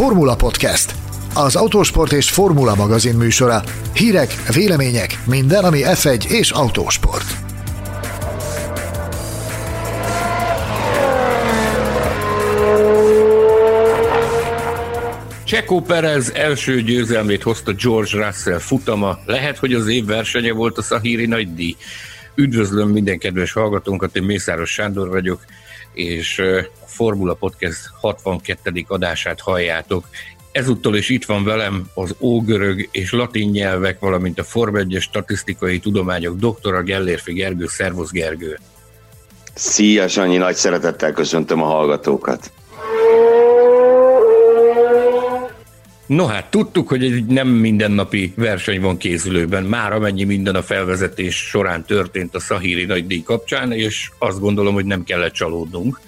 Formula Podcast, az autósport és formula magazin műsora. Hírek, vélemények, minden, ami F1 és autósport. Csekó Perez első győzelmét hozta George Russell futama. Lehet, hogy az év versenye volt a Szahíri nagy díj. Üdvözlöm minden kedves hallgatónkat, én Mészáros Sándor vagyok, és a Formula Podcast 62. adását halljátok. Ezúttal is itt van velem az ógörög és latin nyelvek, valamint a Form 1 statisztikai tudományok doktora Gellérfi Gergő. Szervusz Gergő! Szia Sanyi, nagy szeretettel köszöntöm a hallgatókat! No hát, tudtuk, hogy egy nem mindennapi verseny van készülőben, már amennyi minden a felvezetés során történt a Szahíri nagydíj kapcsán, és azt gondolom, hogy nem kellett csalódnunk.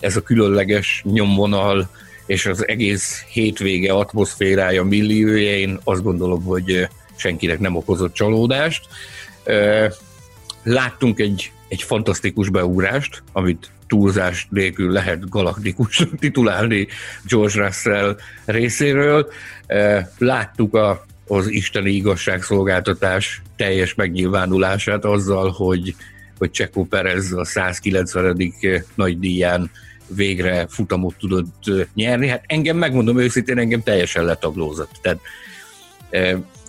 Ez a különleges nyomvonal és az egész hétvége atmoszférája, milliója, én azt gondolom, hogy senkinek nem okozott csalódást. Láttunk egy, egy fantasztikus beugrást, amit túlzás nélkül lehet galaktikus titulálni George Russell részéről. Láttuk a, az isteni igazságszolgáltatás teljes megnyilvánulását azzal, hogy, hogy Csekó Perez a 190. nagy díján végre futamot tudott nyerni. Hát engem, megmondom őszintén, engem teljesen letaglózott. Tehát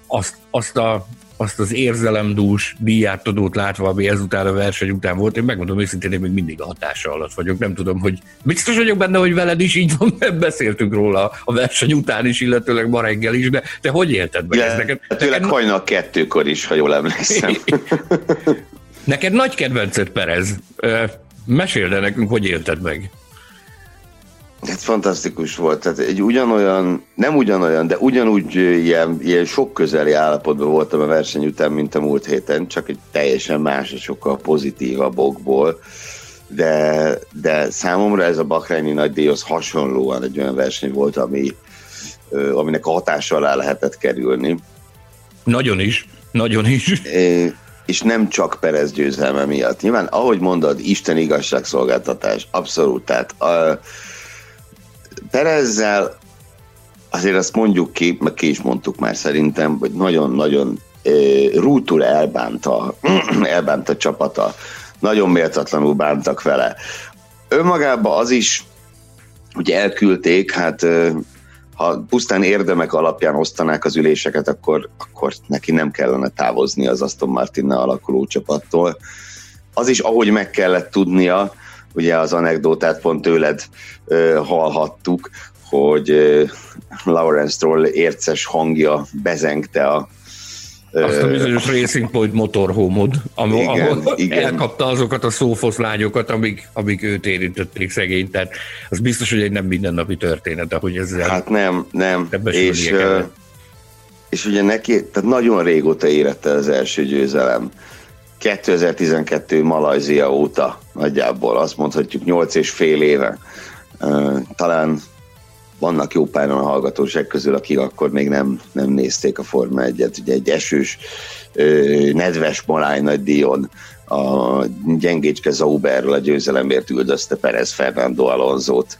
azt, azt a azt az érzelemdús díjátadót látva, ami ezután a verseny után volt, én megmondom őszintén, én még mindig a hatása alatt vagyok. Nem tudom, hogy biztos vagyok benne, hogy veled is így van, mert beszéltünk róla a verseny után is, illetőleg ma reggel is, de te hogy élted meg ezt neked? Tőleg neked... hajnal kettőkor is, ha jól emlékszem. neked nagy kedvenced Perez. Meséld el nekünk, hogy élted meg. Hát fantasztikus volt, tehát egy ugyanolyan, nem ugyanolyan, de ugyanúgy ilyen, ilyen sok közeli állapotban voltam a verseny után, mint a múlt héten, csak egy teljesen más és sokkal pozitívabb okból, de, de számomra ez a Bakrányi nagydíjhoz hasonlóan egy olyan verseny volt, ami, aminek a hatása alá lehetett kerülni. Nagyon is, nagyon is. É, és nem csak Perez győzelme miatt. Nyilván, ahogy mondod, Isten igazságszolgáltatás, abszolút, tehát a, Perezzel azért azt mondjuk ki, meg ki is mondtuk már szerintem, hogy nagyon-nagyon rútul elbánta, elbánta csapata, nagyon méltatlanul bántak vele. Önmagában az is, hogy elküldték, hát ha pusztán érdemek alapján osztanák az üléseket, akkor, akkor neki nem kellene távozni az Aston martin alakuló csapattól. Az is, ahogy meg kellett tudnia, ugye az anekdotát pont tőled ö, hallhattuk, hogy ö, Lawrence Stroll érces hangja bezengte a azt a bizonyos Racing Point motorhomod, ahol, igen, ahol igen. elkapta azokat a szófoszlányokat, amik, amik őt érintették szegény, tehát az biztos, hogy egy nem mindennapi történet, ahogy ezzel Hát nem, nem, és, és ugye neki, tehát nagyon régóta érette az első győzelem. 2012 Malajzia óta nagyjából, azt mondhatjuk 8 és fél éve. Talán vannak jó páran a hallgatóság közül, akik akkor még nem, nem nézték a Forma 1-et. Ugye egy esős, nedves maláj nagy díjon a gyengécske Zauberről a győzelemért üldözte Perez Fernando Alonzót,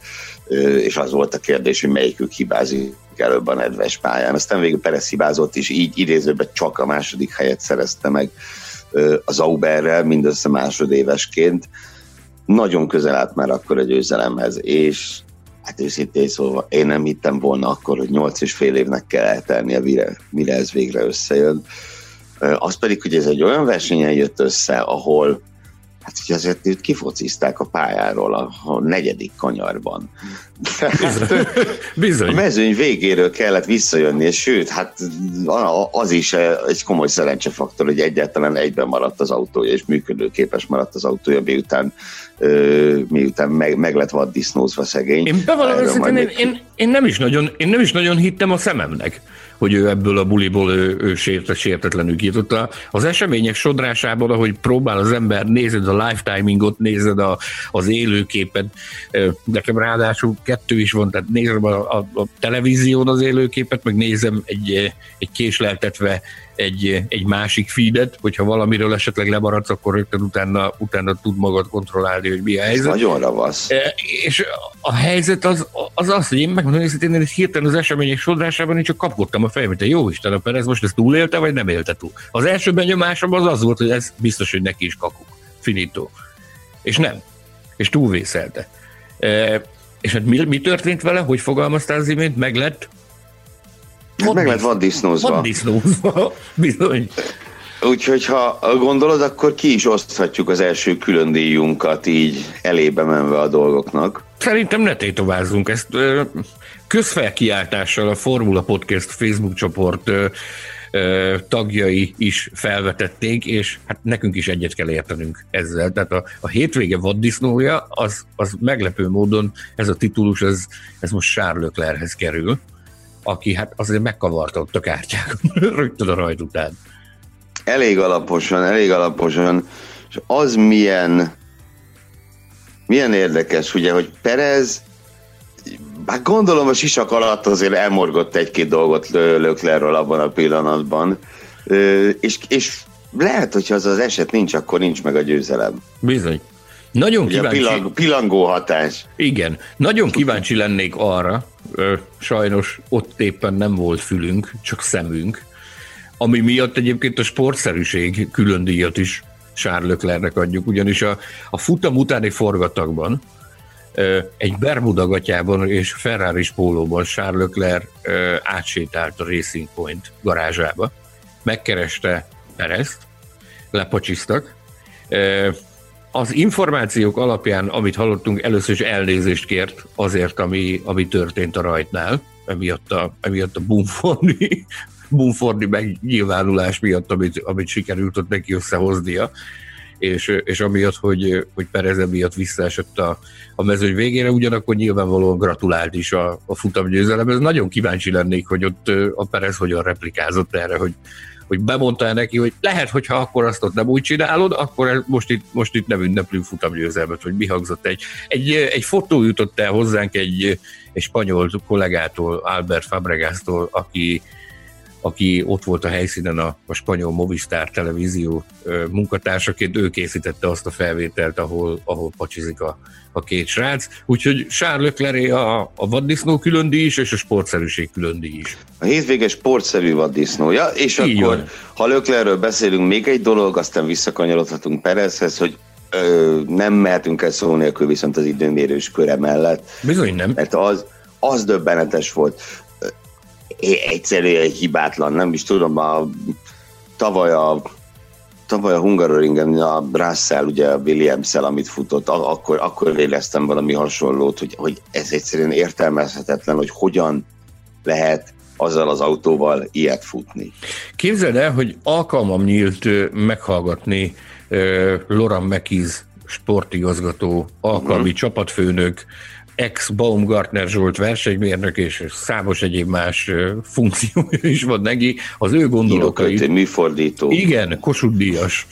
és az volt a kérdés, hogy melyikük hibázik előbb a nedves pályán. Aztán végül Perez hibázott, és így idézőben csak a második helyet szerezte meg az Auberrel, mindössze másodévesként. Nagyon közel állt már akkor a győzelemhez, és hát őszintén szóval én nem hittem volna akkor, hogy nyolc és fél évnek kell eltelnie, mire, mire ez végre összejön. Az pedig, hogy ez egy olyan versenyen jött össze, ahol Hát, hogy azért őt kifocizták a pályáról a, a negyedik kanyarban. Bizony. Bizony. A mezőny végéről kellett visszajönni, és sőt, hát az is egy komoly szerencsefaktor, hogy egyáltalán egyben maradt az autója, és működőképes maradt az autója, miután, miután meg, meg lett vaddisznózva szegény. Én bevallom, én, én, én, nem is nagyon, én nem is nagyon hittem a szememnek hogy ő ebből a buliból ő, ő sérte, sértetlenül kijutotta. Az események sodrásában, ahogy próbál az ember, nézed a lifetimingot, nézed a, az élőképet, nekem ráadásul kettő is van, tehát nézem a, a, a televízión az élőképet, meg nézem egy, egy késleltetve egy, egy másik feedet, hogyha valamiről esetleg lemaradsz, akkor rögtön utána, utána tud magad kontrollálni, hogy mi a helyzet. Ez nagyon ravasz. E, és a helyzet az az, az hogy én megmondom hogy én hirtelen az események sodrásában én csak kapkodtam a fejem, hogy jó Isten, a Perez most ezt túlélte, vagy nem élte túl. Az első benyomásom az az volt, hogy ez biztos, hogy neki is kakuk. Finito. És nem. És túlvészelte. E, és hát mi, mi történt vele? Hogy fogalmaztál az imént? Meg lett Hát meg lett vaddisznózva. Vaddisznózva, bizony. Úgyhogy ha gondolod, akkor ki is oszthatjuk az első külön díjunkat így elébe menve a dolgoknak. Szerintem ne tétovázzunk ezt. Közfelkiáltással a Formula Podcast Facebook csoport tagjai is felvetették, és hát nekünk is egyet kell értenünk ezzel. Tehát a, a hétvége vaddisznója, az, az meglepő módon ez a titulus, ez, ez most Charles Leclerchez kerül aki hát azért megkavarta ott a kártyákat rögtön a rajt után. Elég alaposan, elég alaposan, és az milyen milyen érdekes, ugye, hogy Perez hát gondolom a sisak alatt azért elmorgott egy-két dolgot Löklerről abban a pillanatban, és, és lehet, hogy az az eset nincs, akkor nincs meg a győzelem. Bizony. Nagyon Ugye kíváncsi... Pillang, pillangó hatás. Igen. Nagyon kíváncsi lennék arra, sajnos ott éppen nem volt fülünk, csak szemünk, ami miatt egyébként a sportszerűség külön díjat is Charles Leclercnek adjuk, ugyanis a, a futam utáni forgatagban egy Bermuda gatyában és Ferrari pólóban Charles Leclerc átsétált a Racing Point garázsába, megkereste Perezt, lepacsisztak, az információk alapján, amit hallottunk, először is elnézést kért azért, ami, ami történt a rajtnál, emiatt a, emiatt a Bumfordi, Bumfordi megnyilvánulás miatt, amit, amit sikerült ott neki összehoznia, és, és amiatt, hogy, hogy Perez emiatt visszaesett a, a mezőny végére, ugyanakkor nyilvánvalóan gratulált is a, a futamgyőzelemhez. Nagyon kíváncsi lennék, hogy ott a Perez hogyan replikázott erre, hogy hogy bemondta neki, hogy lehet, hogyha akkor azt ott nem úgy csinálod, akkor most itt, most itt nem ünneplünk futamgyőzelmet, vagy mi hangzott egy, egy, egy fotó jutott el hozzánk egy, egy spanyol kollégától, Albert Fabregastól, aki, aki ott volt a helyszínen a, a spanyol Movistar televízió munkatársaként, ő készítette azt a felvételt, ahol, ahol pacsizik a, a két srác. Úgyhogy Charles Leclerc a, a vaddisznó külön díj is, és a sportszerűség külön díj is. A hétvége sportszerű vaddisznója, és Így akkor, van. ha Leclercről beszélünk, még egy dolog, aztán visszakanyarodhatunk Perezhez, hogy ö, nem mehetünk el szó nélkül viszont az időmérős köre mellett. Bizony nem. Mert az, az döbbenetes volt egyszerűen hibátlan, nem is tudom, a, tavaly a tavaly a Hungaroringen a Russell, ugye a williams amit futott, akkor, akkor éreztem valami hasonlót, hogy, hogy ez egyszerűen értelmezhetetlen, hogy hogyan lehet azzal az autóval ilyet futni. Képzeld el, hogy alkalmam nyílt meghallgatni Loran Mekiz sportigazgató, alkalmi uh-huh. csapatfőnök, ex-Baumgartner Zsolt versenymérnök és számos egyéb más funkciója is van neki, az ő gondolatai. műfordító. Igen, Kossuth Díjas.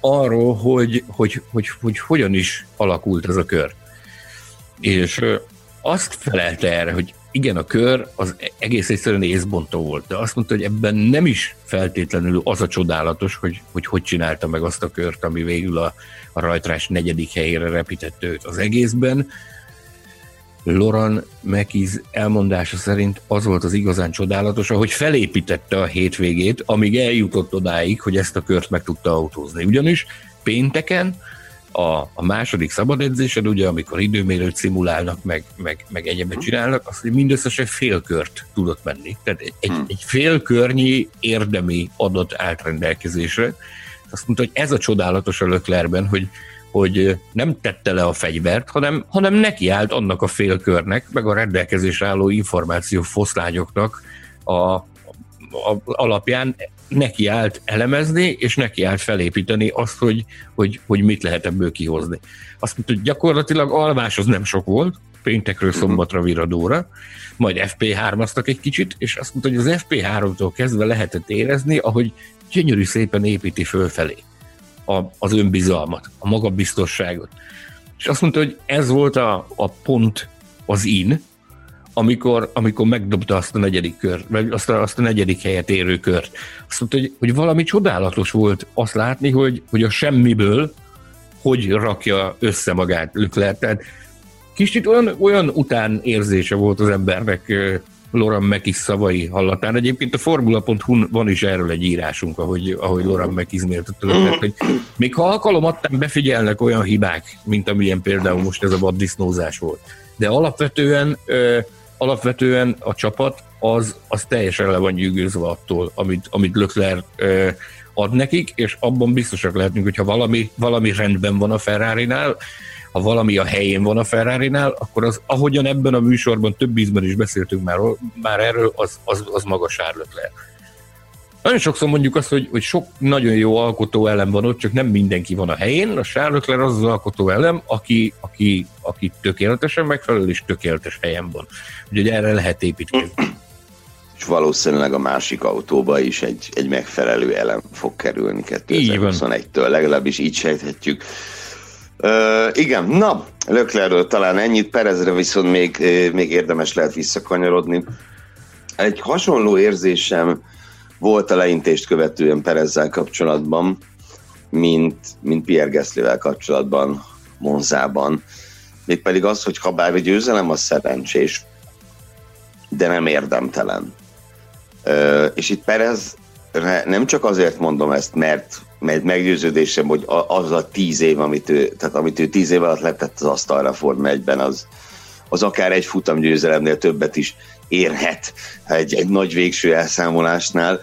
arról, hogy, hogy, hogy, hogy hogyan is alakult ez a kör. És azt felelte erre, hogy igen, a kör az egész egyszerűen észbontó volt, de azt mondta, hogy ebben nem is feltétlenül az a csodálatos, hogy hogy, hogy csinálta meg azt a kört, ami végül a, a rajtrás negyedik helyére repített őt. Az egészben Loran Mekiz elmondása szerint az volt az igazán csodálatos, hogy felépítette a hétvégét, amíg eljutott odáig, hogy ezt a kört meg tudta autózni. Ugyanis pénteken a, a második szabad edzésed, ugye, amikor időmérőt szimulálnak, meg, meg, meg egyebet mhm. csinálnak, azt hogy mindösszesen félkört tudott menni. Tehát egy, hmm. egy félkörnyi érdemi adat állt rendelkezésre. Azt mondta, hogy ez a csodálatos a Löklerben, hogy hogy nem tette le a fegyvert, hanem, hanem nekiállt annak a félkörnek, meg a rendelkezésre álló információ foszlányoknak a, a, alapján nekiállt elemezni, és nekiállt felépíteni azt, hogy, hogy, hogy mit lehet ebből kihozni. Azt mondta, hogy gyakorlatilag alvás az nem sok volt, péntekről mhm. szombatra viradóra, majd FP3-aztak egy kicsit, és azt mondta, hogy az FP3-tól kezdve lehetett érezni, ahogy gyönyörű szépen építi fölfelé a, az önbizalmat, a magabiztosságot. És azt mondta, hogy ez volt a, a pont, az in, amikor, amikor megdobta azt a negyedik kört, vagy azt a, azt a negyedik helyet érő kört. Azt mondta, hogy, hogy valami csodálatos volt azt látni, hogy, hogy a semmiből hogy rakja össze magát Leclerc. Tehát kicsit olyan, olyan után érzése volt az embernek Loran Mekis szavai hallatán. Egyébként a formula.hu van is erről egy írásunk, ahogy, ahogy Loran Mekis méltatja, hogy még ha alkalomattán befigyelnek olyan hibák, mint amilyen például most ez a vaddisznózás volt. De alapvetően, ö, alapvetően a csapat az, az teljesen le van nyűgözve attól, amit, amit Lökler ad nekik, és abban biztosak lehetünk, hogyha valami, valami rendben van a Ferrari-nál, ha valami a helyén van a ferrari akkor az, ahogyan ebben a műsorban több ízben is beszéltünk már, már erről, az, az, az magas árlökler. Nagyon sokszor mondjuk azt, hogy, hogy sok nagyon jó alkotó elem van ott, csak nem mindenki van a helyén. A Charles az az alkotó elem, aki, aki, aki tökéletesen megfelel és tökéletes helyen van. Úgyhogy erre lehet építkezni. És valószínűleg a másik autóba is egy, egy megfelelő elem fog kerülni 2021-től, legalábbis így sejthetjük. Uh, igen, na, Löklerről talán ennyit, Perezre viszont még, még érdemes lehet visszakanyarodni. Egy hasonló érzésem volt a leintést követően Perezzel kapcsolatban, mint, mint Pierre Gaslyvel kapcsolatban Monzában. Mégpedig az, hogy ha bár a győzelem az szerencsés, de nem érdemtelen. Uh, és itt Perez nem csak azért mondom ezt, mert mert meggyőződésem, hogy az a tíz év, amit ő, tehát amit ő tíz év alatt letett az asztalra Forma 1-ben, az, az akár egy futamgyőzelemnél többet is érhet egy, egy nagy végső elszámolásnál.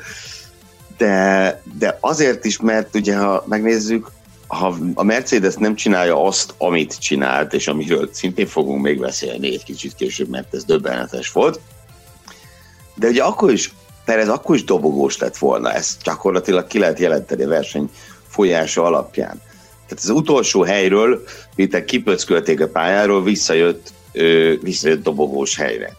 De, de azért is, mert ugye ha megnézzük, ha a Mercedes nem csinálja azt, amit csinált, és amiről szintén fogunk még beszélni egy kicsit később, mert ez döbbenetes volt, de ugye akkor is Perez akkor is dobogós lett volna, ezt gyakorlatilag ki lehet jelenteni a verseny folyása alapján. Tehát az utolsó helyről, mint kipöckölték a pályáról, visszajött, ö, visszajött dobogós helyre.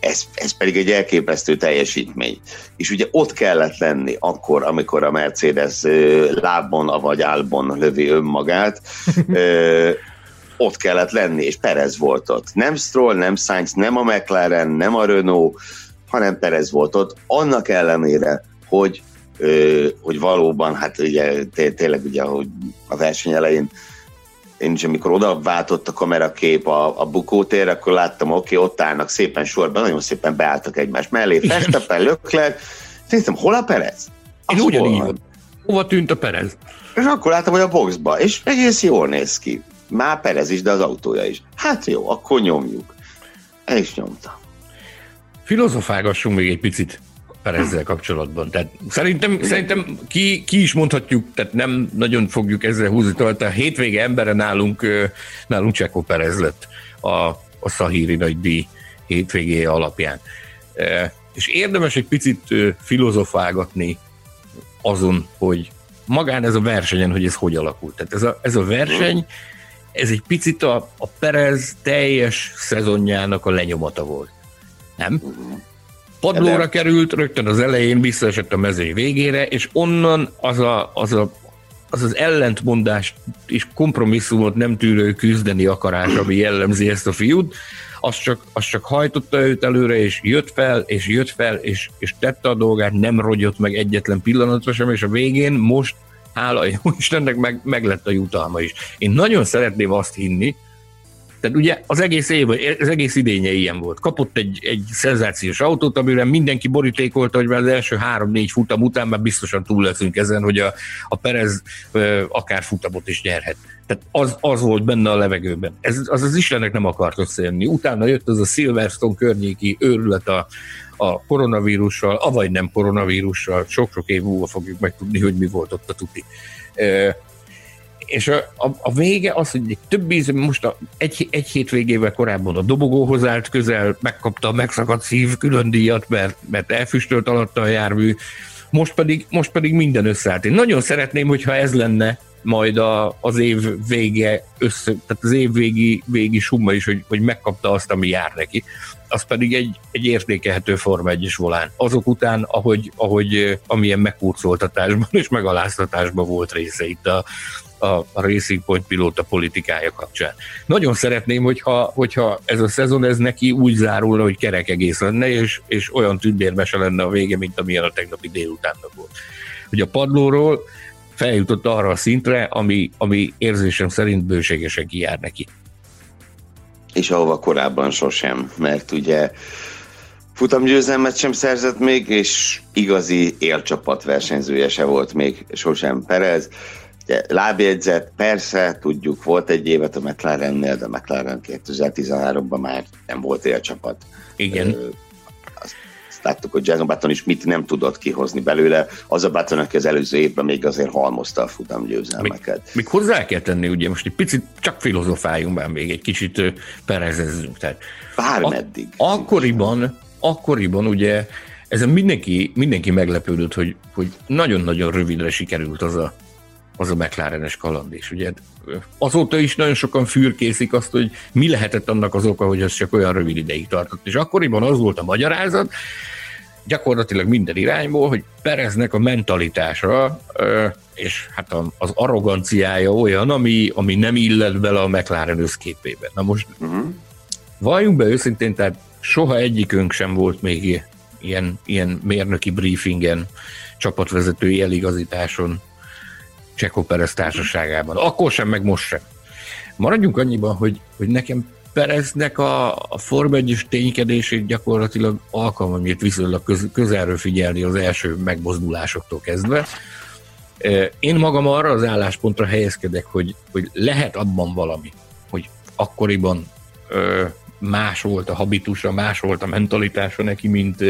Ez, ez pedig egy elképesztő teljesítmény. És ugye ott kellett lenni akkor, amikor a Mercedes lábon, vagy álbon lövi önmagát, ott kellett lenni, és Perez volt ott. Nem Stroll, nem Sainz, nem a McLaren, nem a Renault, hanem Perez volt ott, annak ellenére, hogy, hogy valóban, hát ugye tényleg ugye, hogy a verseny elején én is, amikor oda váltott a kamerakép a, a bukótér, akkor láttam, oké, okay, ott állnak szépen sorban, nagyon szépen beálltak egymás mellé, Festepen, Lökler, néztem, hol a Perez? Én ugyanígy van. Hova tűnt a Perez? És akkor láttam, hogy a boxba, és egész jól néz ki. Már Perez is, de az autója is. Hát jó, akkor nyomjuk. El is nyomta filozofálgassunk még egy picit ezzel kapcsolatban. Tehát szerintem, szerintem ki, ki, is mondhatjuk, tehát nem nagyon fogjuk ezzel húzni tehát a hétvége embere nálunk, nálunk Csekó Perez lett a, a Szahíri nagy díj hétvégé alapján. És érdemes egy picit filozofálgatni azon, hogy magán ez a versenyen, hogy ez hogy alakult. Tehát ez a, ez a verseny, ez egy picit a, a Perez teljes szezonjának a lenyomata volt. Nem? Padlóra De... került, rögtön az elején visszaesett a mezőny végére, és onnan az a, az, a, az, az ellentmondást és kompromisszumot nem tűrő küzdeni akarás, ami jellemzi ezt a fiút, az csak, az csak hajtotta őt előre, és jött fel, és jött fel, és, és tette a dolgát, nem rogyott meg egyetlen pillanatra sem, és a végén most, hála jó Istennek, meg, meg lett a jutalma is. Én nagyon szeretném azt hinni, tehát ugye az egész év, az egész idénye ilyen volt. Kapott egy, egy szenzációs autót, amire mindenki borítékolta, hogy már az első három-négy futam után már biztosan túl leszünk ezen, hogy a, a Perez akár futamot is nyerhet. Tehát az, az volt benne a levegőben. Ez, az az Istennek nem akart összejönni. Utána jött az a Silverstone környéki őrület a, a koronavírussal, avagy nem koronavírussal, sok-sok év múlva fogjuk megtudni, hogy mi volt ott a tuti és a, a, a vége az, hogy egy több íz, most a, egy, egy hét végével korábban a dobogóhoz állt közel, megkapta a megszakadt szív külön díjat, mert, mert elfüstölt alatta a jármű, most pedig, most pedig minden összeállt. Én nagyon szeretném, hogyha ez lenne majd a, az év vége össze, tehát az év végi, végi summa is, hogy, hogy megkapta azt, ami jár neki. Az pedig egy, egy értékelhető Forma 1 volán. Azok után, ahogy, ahogy amilyen megkurcoltatásban és megaláztatásban volt része itt a, a, a Racing Point pilóta politikája kapcsán. Nagyon szeretném, hogyha, hogyha ez a szezon ez neki úgy zárulna, hogy kerek egész lenne, és, és olyan tündérmese lenne a vége, mint amilyen a tegnapi délutánnak volt. Hogy a padlóról feljutott arra a szintre, ami, ami érzésem szerint bőségesen kijár neki. És ahova korábban sosem, mert ugye futamgyőzelmet sem szerzett még, és igazi élcsapat versenyzője se volt még sosem Perez. Lábjegyzet, persze, tudjuk, volt egy évet a McLarennél, de McLaren 2013-ban már nem volt élcsapat. Igen. azt láttuk, hogy Jason Button is mit nem tudott kihozni belőle. Az a Button, aki az előző évben még azért halmozta a futamgyőzelmeket. Még, még hozzá kell tenni, ugye most egy picit csak filozofáljunk már még egy kicsit perezezzünk. Tehát Bármeddig. A, akkoriban akkoriban ugye ezen mindenki, mindenki meglepődött, hogy, hogy nagyon-nagyon rövidre sikerült az a, az a McLarenes kaland is. Ugye azóta is nagyon sokan fürkészik azt, hogy mi lehetett annak az oka, hogy ez csak olyan rövid ideig tartott. És akkoriban az volt a magyarázat, gyakorlatilag minden irányból, hogy Pereznek a mentalitása és hát az arroganciája olyan, ami, ami nem illet bele a McLaren összképébe. Na most uh-huh. valljunk be őszintén, tehát soha egyikünk sem volt még ilyen, ilyen mérnöki briefingen, csapatvezetői eligazításon Csekó Perez társaságában. Akkor sem, meg most sem. Maradjunk annyiban, hogy, hogy nekem Pereznek a, a Form 1 ténykedését gyakorlatilag alkalmam viszonylag köz, közelről figyelni az első megmozdulásoktól kezdve. Én magam arra az álláspontra helyezkedek, hogy, hogy lehet abban valami, hogy akkoriban más volt a habitusa, más volt a mentalitása neki, mint,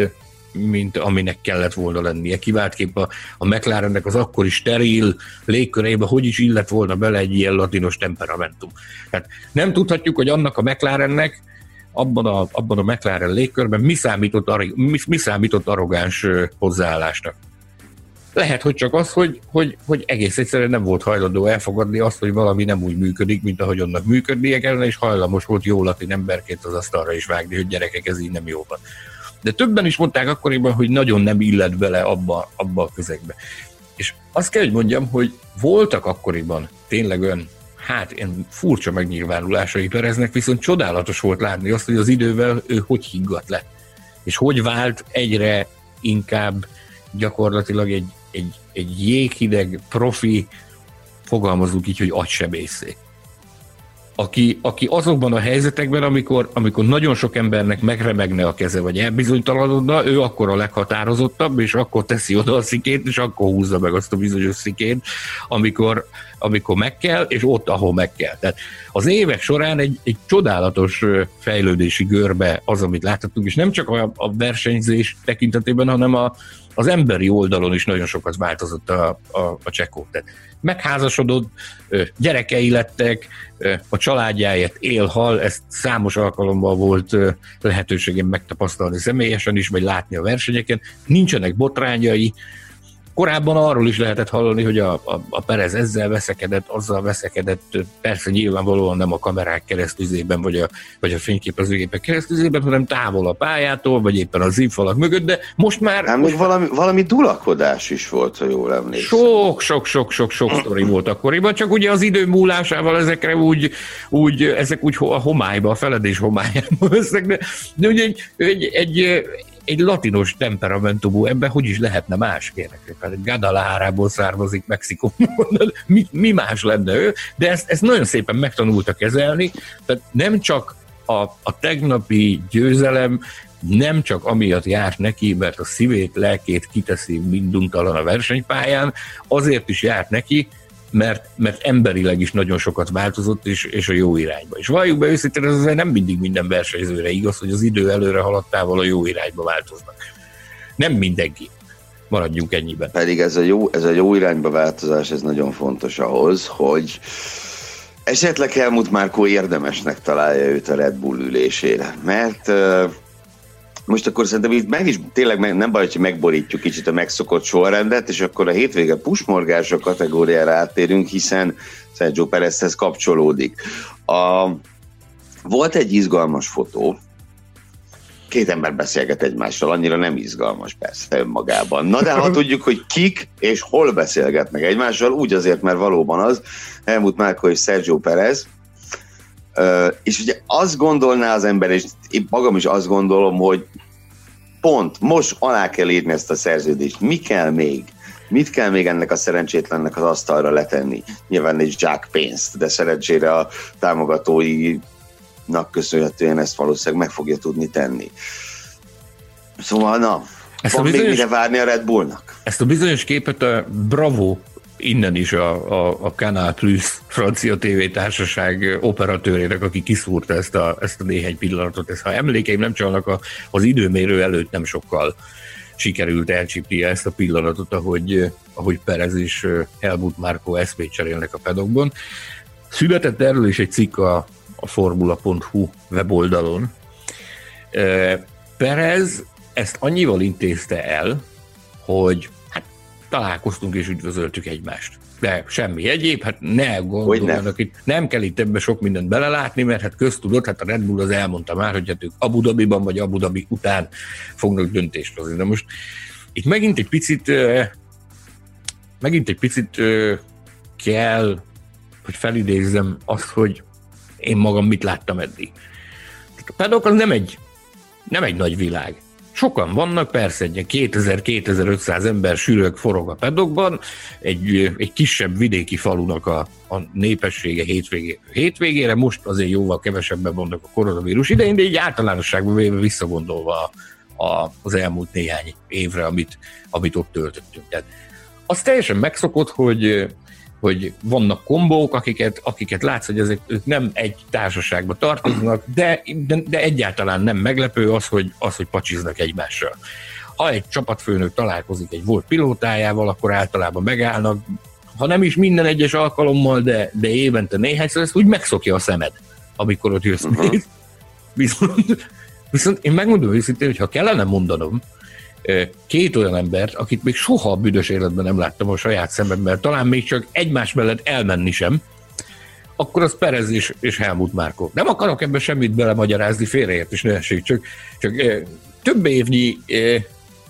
mint aminek kellett volna lennie. Kiváltképp a, a McLarennek az akkori steril légkörébe hogy is illett volna bele egy ilyen latinos temperamentum. Tehát nem tudhatjuk, hogy annak a McLarennek abban a, abban a McLaren légkörben mi számított, mi, mi számított arrogáns hozzáállásnak. Lehet, hogy csak az, hogy, hogy, hogy egész egyszerűen nem volt hajlandó elfogadni azt, hogy valami nem úgy működik, mint ahogy annak működnie kellene, és hajlamos volt jó latin emberként az asztalra is vágni, hogy gyerekek, ez így nem jó van. De többen is mondták akkoriban, hogy nagyon nem illet bele abba, abba a közegbe. És azt kell, hogy mondjam, hogy voltak akkoriban tényleg olyan, hát ilyen furcsa megnyilvánulásai Pereznek, viszont csodálatos volt látni azt, hogy az idővel ő hogy higgadt le. És hogy vált egyre inkább gyakorlatilag egy, egy, egy jéghideg profi, fogalmazunk így, hogy agysebészé. Aki, aki azokban a helyzetekben, amikor, amikor nagyon sok embernek megremegne a keze, vagy elbizonytalanodna, ő akkor a leghatározottabb, és akkor teszi oda a szikét, és akkor húzza meg azt a bizonyos szikét, amikor, amikor meg kell, és ott, ahol meg kell. Tehát az évek során egy, egy csodálatos fejlődési görbe az, amit láthatunk, és nem csak a, a versenyzés tekintetében, hanem a, az emberi oldalon is nagyon sokat változott a, a, a csekó. Tehát megházasodott, gyerekei lettek, a családjáért él, hal, ezt számos alkalommal volt lehetőségem megtapasztalni személyesen is, vagy látni a versenyeken. Nincsenek botrányai, Korábban arról is lehetett hallani, hogy a, a, a Perez ezzel veszekedett, azzal veszekedett, persze nyilvánvalóan nem a kamerák keresztüzében, vagy a, vagy a fényképezőgépek keresztüzében, hanem távol a pályától, vagy éppen az ívfalak mögött, de most már... Hát most valami, valami dulakodás is volt, ha jól emlékszem. Sok, sok, sok, sok, sok sztori volt akkoriban, csak ugye az idő múlásával ezekre úgy, úgy ezek úgy a homályba, a feledés homályába vesznek, de, de ugye egy, egy, egy egy latinos temperamentumú ember, hogy is lehetne más, kérek. Gadalárából származik Mexikóból, mi, mi más lenne ő, de ezt, ezt nagyon szépen megtanulta kezelni, tehát nem csak a, a tegnapi győzelem nem csak amiatt jár neki, mert a szívét, lelkét kiteszi minduntalan a versenypályán, azért is járt neki, mert, mert emberileg is nagyon sokat változott, és, és a jó irányba. És valljuk be őszintén, ez azért nem mindig minden versenyzőre igaz, hogy az idő előre haladtával a jó irányba változnak. Nem mindenki. Maradjunk ennyiben. Pedig ez a jó, ez a jó irányba változás, ez nagyon fontos ahhoz, hogy esetleg Helmut Márkó érdemesnek találja őt a Red Bull ülésére. Mert most akkor szerintem itt meg is, tényleg meg, nem baj, hogy megborítjuk kicsit a megszokott sorrendet, és akkor a hétvége pusmorgása kategóriára áttérünk, hiszen Sergio Perezhez kapcsolódik. A, volt egy izgalmas fotó, két ember beszélget egymással, annyira nem izgalmas persze önmagában. Na de ha tudjuk, hogy kik és hol beszélgetnek egymással, úgy azért, mert valóban az, Helmut Márko és Sergio Perez, és ugye azt gondolná az ember, és én magam is azt gondolom, hogy pont most alá kell írni ezt a szerződést. Mi kell még? Mit kell még ennek a szerencsétlennek az asztalra letenni? Nyilván egy jack pénzt, de szerencsére a támogatóinak köszönhetően ezt valószínűleg meg fogja tudni tenni. Szóval na, ezt van a bizonyos, még mire várni a Red Bullnak? Ezt a bizonyos képet a Bravo innen is a, a, a Canal Plus francia tévétársaság operatőrének, aki kiszúrta ezt a, ezt a néhány pillanatot. Ez, ha emlékeim nem csalnak, a, az időmérő előtt nem sokkal sikerült elcsípnie ezt a pillanatot, ahogy, ahogy Perez és Helmut Marko eszmét cserélnek a pedokban. Született erről is egy cikk a, a formula.hu weboldalon. Perez ezt annyival intézte el, hogy találkoztunk és üdvözöltük egymást. De semmi egyéb, hát ne gondoljanak itt, nem kell itt ebbe sok mindent belelátni, mert hát köztudott, hát a Red Bull az elmondta már, hogy hát ők Abu Dhabiban vagy Abu Dhabi után fognak döntést hozni. De most itt megint egy picit megint egy picit kell, hogy felidézzem azt, hogy én magam mit láttam eddig. A pedok az nem egy, nem egy nagy világ. Sokan vannak, persze egy 2000-2500 ember sűrög forog a pedokban, egy, egy kisebb vidéki falunak a, a népessége hétvégé, hétvégére, most azért jóval kevesebben vannak a koronavírus idején, de így általánosságban véve visszagondolva a, a, az elmúlt néhány évre, amit, amit ott töltöttünk. Tehát az teljesen megszokott, hogy hogy vannak kombók, akiket, akiket látsz, hogy ezek ők nem egy társaságba tartoznak, de, de, de egyáltalán nem meglepő az, hogy, az, hogy pacsiznak egymással. Ha egy csapatfőnök találkozik egy volt pilótájával, akkor általában megállnak, ha nem is minden egyes alkalommal, de, de évente néhányszor, ezt úgy megszokja a szemed, amikor ott jössz. Uh-huh. Viszont, viszont én megmondom őszintén, hogy ha kellene mondanom, két olyan embert, akit még soha a büdös életben nem láttam a saját szememben, talán még csak egymás mellett elmenni sem, akkor az Perez és, és Helmut Márko. Nem akarok ebben semmit belemagyarázni, félreért is ne csak, csak több évnyi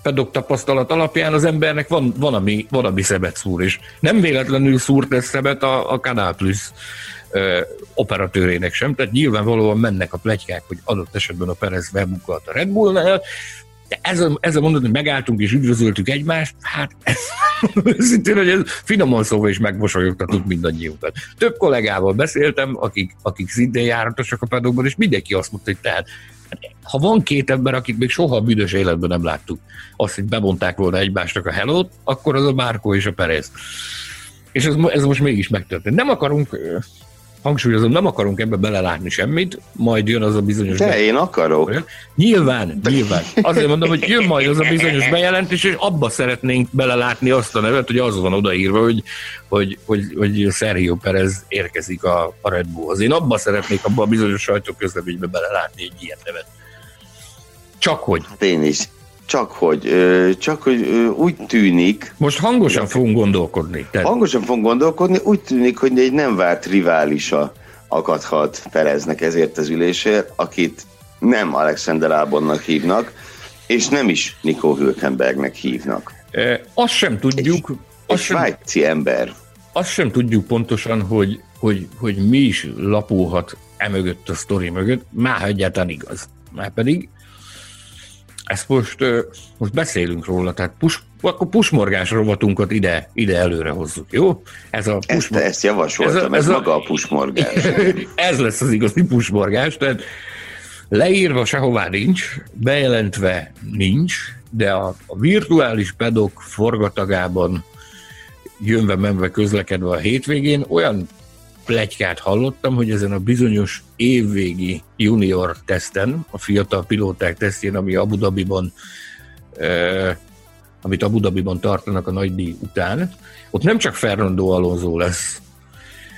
pedok tapasztalat alapján az embernek van, van, ami, van ami szebet szúr, és nem véletlenül szúrt ez szebet a, a Canal Plus operatőrének sem, tehát nyilvánvalóan mennek a plegykák, hogy adott esetben a Perez webbukat a Red Bullnál, de ez a, ez a mondat, hogy megálltunk és üdvözöltük egymást, hát ez, szintén, hogy ez finoman szóval is megmosolyogtatott mindannyiunkat. Több kollégával beszéltem, akik, akik szintén járatosak a pedokban, és mindenki azt mondta, hogy tehát ha van két ember, akit még soha a büdös életben nem láttuk, azt, hogy bemondták volna egymásnak a helót, akkor az a Márko és a Perez. És ez, ez most mégis megtörtént. Nem akarunk hangsúlyozom, nem akarunk ebbe belelátni semmit, majd jön az a bizonyos... De be... én akarok. Nyilván, nyilván. Azért mondom, hogy jön majd az a bizonyos bejelentés, és abba szeretnénk belelátni azt a nevet, hogy az van odaírva, hogy, hogy, hogy, hogy Sergio Perez érkezik a, a Red Bullhoz. Én abba szeretnék abba a bizonyos sajtóközleménybe belelátni egy ilyen nevet. Csak hogy. Hát én is. Csak hogy, csak hogy úgy tűnik... Most hangosan fogunk gondolkodni. Tehát... Hangosan fogunk gondolkodni, úgy tűnik, hogy egy nem várt riválisa akadhat Pereznek ezért az ülésért, akit nem Alexander Albonnak hívnak, és nem is Nico Hülkenbergnek hívnak. E, azt sem tudjuk... Egy, azt egy svájci sem, ember. Azt sem tudjuk pontosan, hogy, hogy, hogy mi is lapulhat emögött a sztori mögött, már egyáltalán igaz. Már pedig ezt most, most beszélünk róla, tehát pus, akkor pusmorgás rovatunkat ide, ide előre hozzuk, jó? Ez a pusmor... ezt, ezt javasoltam, ez, a, ez, ez maga a pusmorgás. ez lesz az igazi pusmorgás, tehát leírva sehová nincs, bejelentve nincs, de a, a virtuális pedok forgatagában jönve-menve közlekedve a hétvégén olyan plegykát hallottam, hogy ezen a bizonyos évvégi junior teszten, a fiatal pilóták tesztjén, ami Abu Dhabiban, eh, amit Abu Dhabiban tartanak a nagy díj után, ott nem csak Fernando Alonso lesz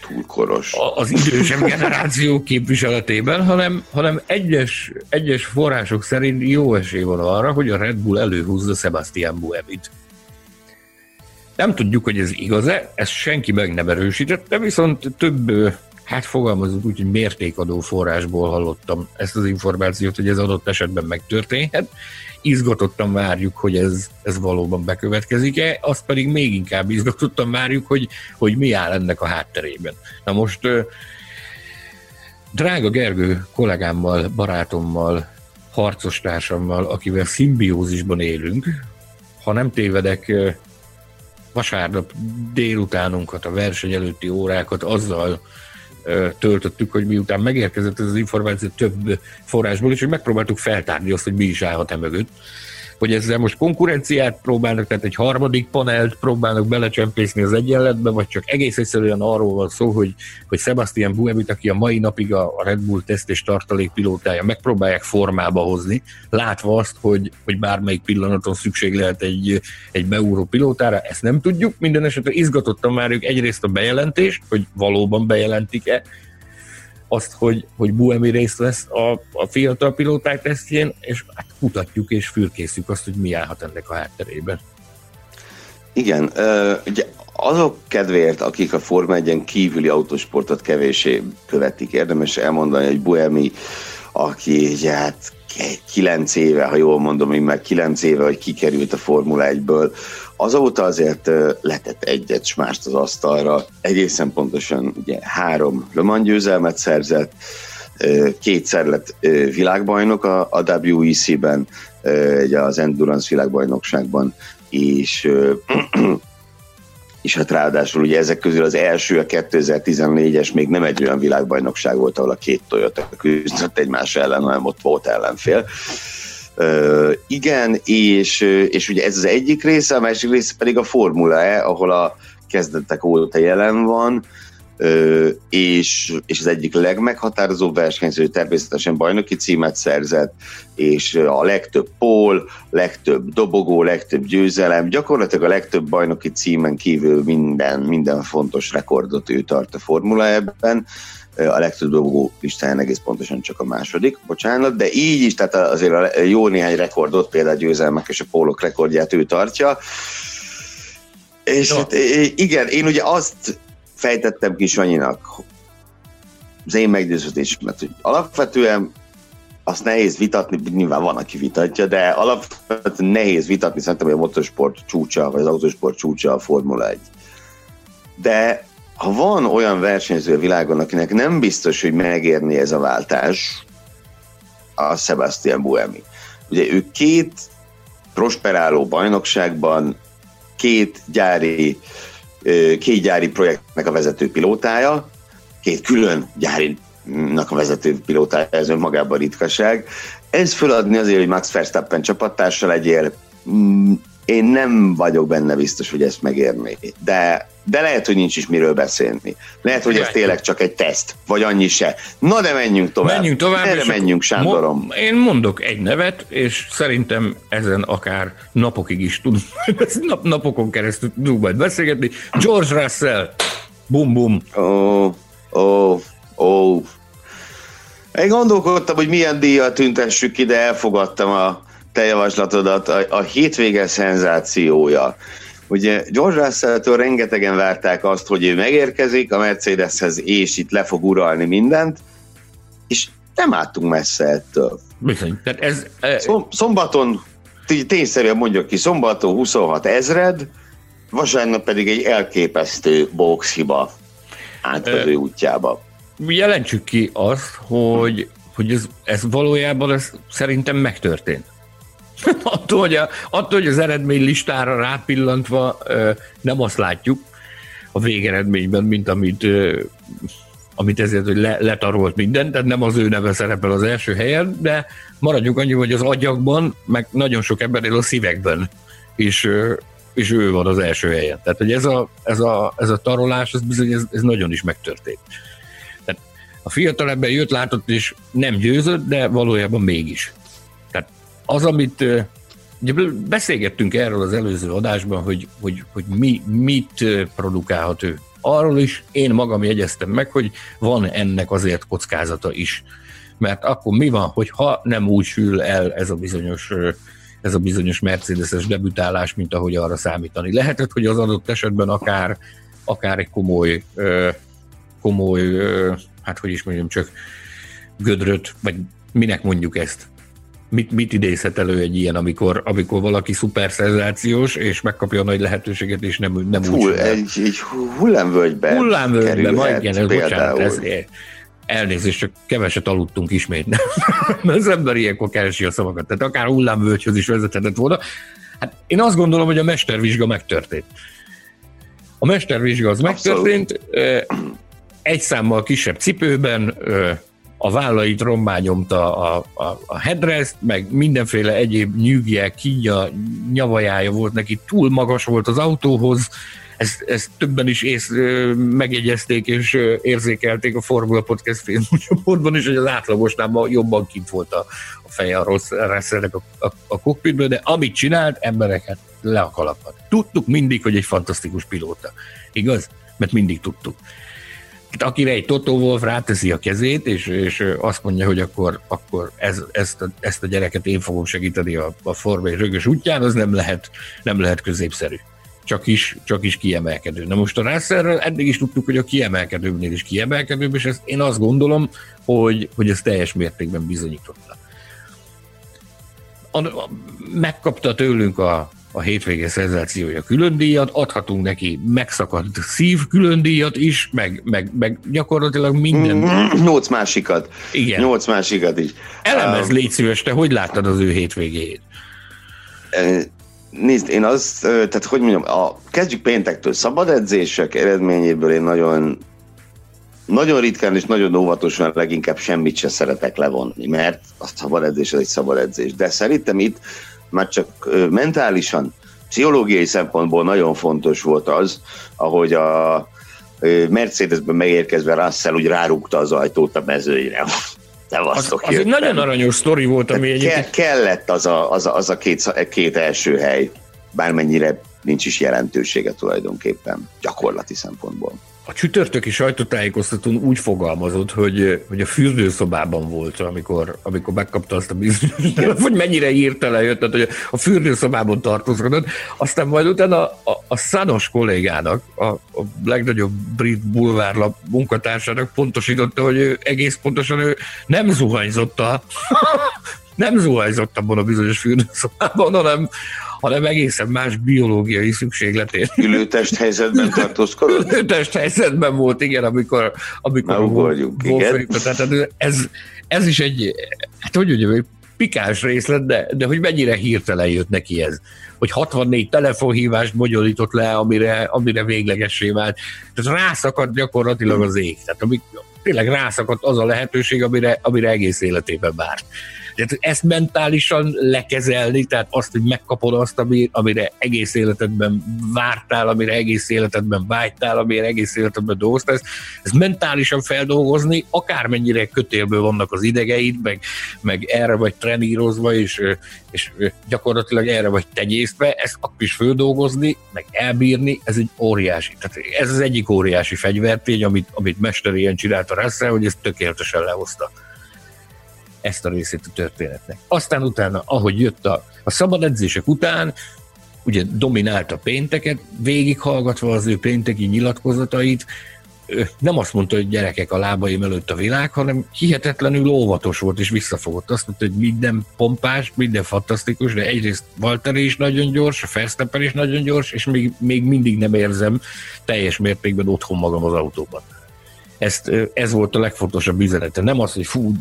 túlkoros. Az idősebb generáció képviseletében, hanem, hanem egyes, egyes források szerint jó esély van arra, hogy a Red Bull előhúzza Sebastian Buemit. Nem tudjuk, hogy ez igaz-e, ezt senki meg nem erősítette, viszont több hát fogalmazunk úgy, hogy mértékadó forrásból hallottam ezt az információt, hogy ez adott esetben megtörténhet. Izgatottan várjuk, hogy ez, ez valóban bekövetkezik-e, azt pedig még inkább izgatottan várjuk, hogy, hogy mi áll ennek a hátterében. Na most drága Gergő kollégámmal, barátommal, harcostársammal, akivel szimbiózisban élünk, ha nem tévedek, vasárnap délutánunkat, a verseny előtti órákat azzal töltöttük, hogy miután megérkezett ez az információ több forrásból, és hogy megpróbáltuk feltárni azt, hogy mi is állhat e mögött hogy ezzel most konkurenciát próbálnak, tehát egy harmadik panelt próbálnak belecsempészni az egyenletbe, vagy csak egész egyszerűen arról van szó, hogy, hogy Sebastian Buemit, aki a mai napig a Red Bull teszt és tartalék pilótája, megpróbálják formába hozni, látva azt, hogy, hogy bármelyik pillanaton szükség lehet egy, egy beúró pilótára, ezt nem tudjuk, minden esetre izgatottan várjuk egyrészt a bejelentést, hogy valóban bejelentik-e, azt, hogy, hogy Buemi részt vesz a, a fiatal pilóták tesztjén, és hát mutatjuk és fürkészük azt, hogy mi állhat ennek a hátterében. Igen, ugye azok kedvéért, akik a Forma 1 kívüli autósportot kevésé követik, érdemes elmondani, hogy Buemi, aki ugye hát kilenc éve, ha jól mondom, én meg kilenc éve, hogy kikerült a Formula 1-ből, azóta azért letett egyet s mást az asztalra. Egészen pontosan ugye három Le Mans győzelmet szerzett, kétszer lett világbajnok a, WEC-ben, ugye az Endurance világbajnokságban, és és hát ráadásul ugye ezek közül az első, a 2014-es még nem egy olyan világbajnokság volt, ahol a két Toyota küzdött egymás ellen, hanem ott volt ellenfél. Igen, és, és ugye ez az egyik része, a másik része pedig a Formula E, ahol a kezdetek óta jelen van, és, és az egyik legmeghatározóbb versenyző természetesen bajnoki címet szerzett, és a legtöbb pól, legtöbb dobogó, legtöbb győzelem, gyakorlatilag a legtöbb bajnoki címen kívül minden, minden fontos rekordot ő tart a Formula ebben, a legtöbb dobogó listáján egész pontosan csak a második, bocsánat, de így is, tehát azért a jó néhány rekordot, például a győzelmek és a pólok rekordját ő tartja, és no. hát, igen, én ugye azt fejtettem ki Sanyinak az én meggyőződésemet, hogy alapvetően azt nehéz vitatni, nyilván van, aki vitatja, de alapvetően nehéz vitatni, szerintem, hogy a motorsport csúcsa, vagy az autósport csúcsa a Formula 1. De ha van olyan versenyző a világon, akinek nem biztos, hogy megérni ez a váltás, a Sebastian Buemi. Ugye ő két prosperáló bajnokságban, két gyári két gyári projektnek a vezető pilótája, két külön gyárinak a vezető pilótája, ez önmagában ritkaság. Ez föladni azért, hogy Max Verstappen csapattársa legyél, mm, én nem vagyok benne biztos, hogy ezt megérné. De, de lehet, hogy nincs is miről beszélni. Lehet, hogy ez tényleg csak egy teszt, vagy annyi se. Na de menjünk tovább. Menjünk tovább. Erre menjünk, Sándorom. Mo- én mondok egy nevet, és szerintem ezen akár napokig is tudunk, nap, napokon keresztül tudunk majd beszélgetni. George Russell. Bum, bum. Ó, oh, ó, oh, ó. Oh. Én gondolkodtam, hogy milyen díjat tüntessük ki, de elfogadtam a te javaslatodat, a, a hétvége szenzációja. Ugye George Russell-től rengetegen várták azt, hogy ő megérkezik a Mercedeshez, és itt le fog uralni mindent, és nem álltunk messze ettől. Bizony. Tehát ez, e... Szombaton, tényszerűen mondjuk ki, szombaton 26 ezred, vasárnap pedig egy elképesztő boxhiba átvező e... útjába. Jelentsük ki azt, hogy, hogy ez, ez valójában ez szerintem megtörtént. attól, hogy a, attól, hogy az eredmény listára rápillantva nem azt látjuk a végeredményben, mint amit, amit ezért, hogy le, letarolt minden, tehát nem az ő neve szerepel az első helyen, de maradjunk annyi, hogy az agyakban, meg nagyon sok embernél a szívekben is, és ő van az első helyen. Tehát, hogy ez a, ez a, ez a tarolás, ez bizony ez, ez nagyon is megtörtént. Tehát a fiatal ebben jött, látott, és nem győzött, de valójában mégis az, amit ugye beszélgettünk erről az előző adásban, hogy, hogy, hogy mi, mit produkálhat ő. Arról is én magam jegyeztem meg, hogy van ennek azért kockázata is. Mert akkor mi van, hogy ha nem úgy sül el ez a bizonyos ez a bizonyos Mercedes-es debütálás, mint ahogy arra számítani. Lehetett, hogy az adott esetben akár, akár egy komoly komoly, hát hogy is mondjam, csak gödröt, vagy minek mondjuk ezt? Mit, mit idézhet elő egy ilyen, amikor, amikor valaki szuper szenzációs, és megkapja a nagy lehetőséget, és nem, nem Hull, úgy egy, egy hullámvölgybe Hullámvölgybe, majd igen, ez, bocsánat, ez, elnézést, csak keveset aludtunk ismét. Az ember ilyenkor keresi a szavakat. Tehát akár hullámvölgyhöz is vezethetett volna. Hát én azt gondolom, hogy a mestervizsga megtörtént. A mestervizsga az Abszolút. megtörtént, egy számmal kisebb cipőben, a vállait rombányomta a, a, a headrest, meg mindenféle egyéb nyűgje, kínja, nyavajája volt neki, túl magas volt az autóhoz, ezt, ezt többen is ész, megjegyezték és érzékelték a Formula Podcast filmcsoportban is, hogy az átlagosnál ma jobban kint volt a, a feje a rossz reszelnek a, a, a kokpitből, de amit csinált, embereket le a kalapad. Tudtuk mindig, hogy egy fantasztikus pilóta. Igaz? Mert mindig tudtuk. Akire egy Toto Wolf ráteszi a kezét, és, és azt mondja, hogy akkor, akkor ez, ezt, a, ezt a gyereket én fogom segíteni a, a formai rögös útján, az nem lehet, nem lehet középszerű csak is, csak is kiemelkedő. Na most a Russellről eddig is tudtuk, hogy a kiemelkedőbbnél is kiemelkedőbb, és ezt én azt gondolom, hogy, hogy ez teljes mértékben bizonyította. A, a, megkapta tőlünk a, a hétvége szenzációja külön díjat, adhatunk neki megszakadt szív külön díjat is, meg, meg, meg gyakorlatilag minden. Mm-hmm. Nyolc másikat. Igen. Nyolc másikat is. Elemez, um, légy szíves, te hogy láttad az ő hétvégét? Nézd, én az, tehát hogy mondjam, a, kezdjük péntektől, szabad edzések eredményéből én nagyon nagyon ritkán és nagyon óvatosan leginkább semmit se szeretek levonni, mert a szabad edzés az egy szabad edzés. De szerintem itt már csak mentálisan, pszichológiai szempontból nagyon fontos volt az, ahogy a Mercedesben megérkezve Russell úgy rárúgta az ajtót a mezőire. Az, az egy nagyon aranyos sztori volt, ami egyébként... Ke- kellett az a, az a, az a két, két első hely, bármennyire nincs is jelentősége tulajdonképpen, gyakorlati szempontból a csütörtöki sajtótájékoztatón úgy fogalmazott, hogy, hogy a fürdőszobában volt, amikor, amikor megkapta azt a bizonyos, hogy mennyire írta jött, tehát hogy a fürdőszobában tartózkodott, aztán majd utána a, a, a szanos kollégának, a, a legnagyobb brit bulvárlap munkatársának pontosította, hogy ő egész pontosan ő nem zuhanyzott a, nem zuhanyzott abban a bizonyos fürdőszobában, hanem, hanem egészen más biológiai szükségletén. Ülőtest helyzetben tartózkodott? Ülőtest helyzetben volt, igen, amikor, amikor Na, ugorjunk, igen. Tehát ez, ez is egy, hát hogy mondjam, egy pikáns részlet, de, de hogy mennyire hirtelen jött neki ez. Hogy 64 telefonhívást bonyolított le, amire, amire véglegessé vált. Tehát rászakadt gyakorlatilag az ég. Tehát amik, tényleg rászakadt az a lehetőség, amire, amire egész életében várt. Tehát ezt mentálisan lekezelni, tehát azt, hogy megkapod azt, amire egész életedben vártál, amire egész életedben vágytál, amire egész életedben dolgoztál, ezt, ezt mentálisan feldolgozni, akármennyire kötélből vannak az idegeid, meg, meg erre vagy trenírozva, és, és gyakorlatilag erre vagy tenyésztve, ezt akkor is földolgozni, meg elbírni, ez egy óriási. Tehát ez az egyik óriási fegyvertény, amit, amit Mester ilyen csinált a Russell, hogy ezt tökéletesen lehozta ezt a részét a történetnek. Aztán utána, ahogy jött a, a szabad edzések után, ugye dominált a pénteket, végighallgatva az ő pénteki nyilatkozatait, nem azt mondta, hogy gyerekek a lábaim előtt a világ, hanem hihetetlenül óvatos volt és visszafogott. Azt mondta, hogy minden pompás, minden fantasztikus, de egyrészt Walter is nagyon gyors, a Verstappen is nagyon gyors, és még, még mindig nem érzem teljes mértékben otthon magam az autóban. Ezt, ez volt a legfontosabb üzenete. Nem az, hogy fú,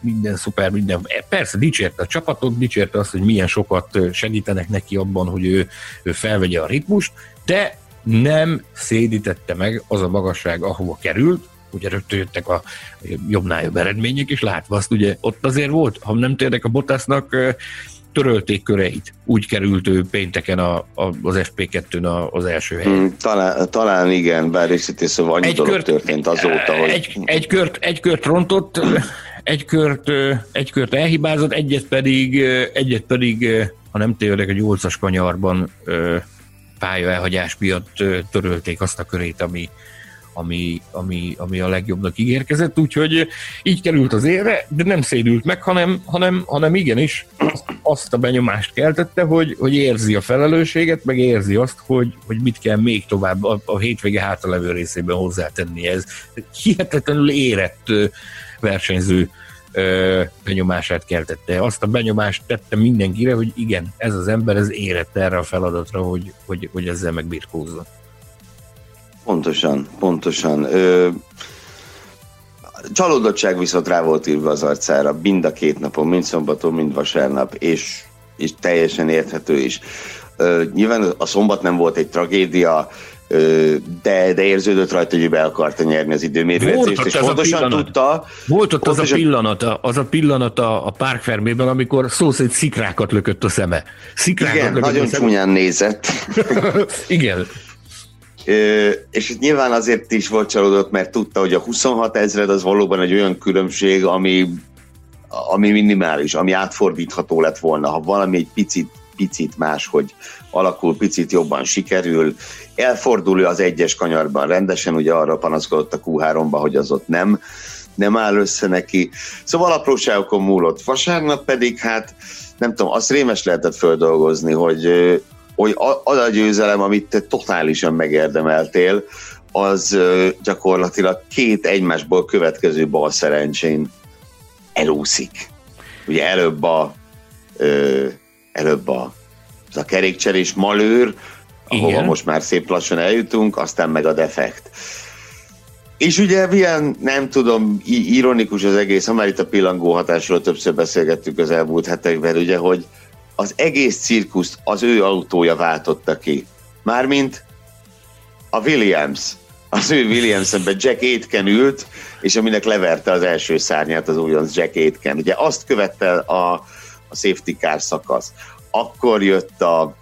minden szuper, minden. Persze dicsérte a csapatot, dicsérte azt, hogy milyen sokat segítenek neki abban, hogy ő, ő felvegye a ritmust, de nem szédítette meg az a magasság, ahova került, ugye rögtön jöttek a jobbnál jobb eredmények, és látva azt ugye ott azért volt, ha nem térnek a Bottasnak törölték köreit. Úgy került ő pénteken a, a, az FP2-n az első helyen. Hmm, talán, talán igen, bár részletés szóval annyi egy dolog kört, történt azóta, hogy... Egy, egy, kört, egy kört rontott, egy kört, egy kört elhibázott, egyet pedig, egyet pedig ha nem tévedek, a nyolcas kanyarban pálya elhagyás miatt törölték azt a körét, ami, ami, ami, ami a legjobbnak ígérkezett, úgyhogy így került az ére, de nem szédült meg, hanem, hanem, hanem igenis azt a benyomást keltette, hogy, hogy érzi a felelősséget, meg érzi azt, hogy, hogy mit kell még tovább a, a hétvége hátralevő részében hozzátenni ez. Hihetetlenül érett versenyző benyomását keltette. Azt a benyomást tette mindenkire, hogy igen, ez az ember ez érett erre a feladatra, hogy, hogy, hogy ezzel megbirkózza. Pontosan, pontosan. Ö, csalódottság viszont rá volt írva az arcára mind a két napon, mind szombaton, mind vasárnap, és, és teljesen érthető is. Ö, nyilván a szombat nem volt egy tragédia, de, de érződött rajta, hogy be akarta nyerni az időmérőedzést, és pontosan tudta... Volt ott pontosan... az a pillanat, az a pillanat a, a Park Fermében, amikor szó szerint szikrákat lökött a szeme. Szikrákat Igen, lökött nagyon a szeme. csúnyán nézett. Igen. És nyilván azért is volt csalódott, mert tudta, hogy a 26 ezred az valóban egy olyan különbség, ami, ami minimális, ami átfordítható lett volna, ha valami egy picit, picit más, hogy alakul, picit jobban sikerül, elfordul az egyes kanyarban rendesen, ugye arra panaszkodott a Q3-ba, hogy az ott nem, nem áll össze neki. Szóval apróságokon múlott. Vasárnap pedig hát nem tudom, azt rémes lehetett földolgozni, hogy, hogy az a győzelem, amit te totálisan megérdemeltél, az gyakorlatilag két egymásból következő bal szerencsén elúszik. Ugye előbb a, előbb a, az a kerékcserés malőr, ahova Igen. most már szép lassan eljutunk, aztán meg a defekt. És ugye milyen, nem tudom, ironikus az egész, ha már itt a pillangó hatásról többször beszélgettük az elmúlt hetekben, ugye, hogy az egész cirkuszt az ő autója váltotta ki. Mármint a Williams. Az ő Williams-ben Jack Aitken ült, és aminek leverte az első szárnyát az újonc Jack Aitken. Ugye azt követte a, a safety car szakasz. Akkor jött a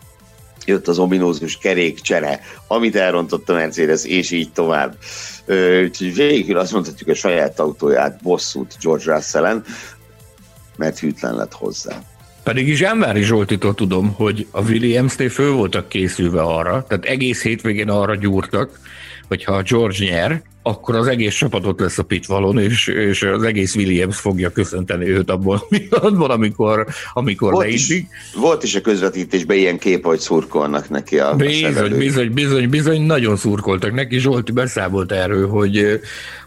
jött az ominózus kerékcsere, amit elrontott a Mercedes, és így tovább. Úgyhogy végül azt mondhatjuk, a saját autóját bosszút George Russell-en, mert hűtlen lett hozzá. Pedig is Zsámvári Zsoltitól tudom, hogy a Williams-nél föl voltak készülve arra, tehát egész hétvégén arra gyúrtak, hogy ha George nyer, akkor az egész csapatot lesz a pitvalon, és, és az egész Williams fogja köszönteni őt abban a pillanatban, amikor, amikor volt is, volt is a közvetítésben ilyen kép, hogy szurkolnak neki a Bizony, bizony, bizony, bizony, nagyon szurkoltak neki. Zsolti beszámolt erről, hogy,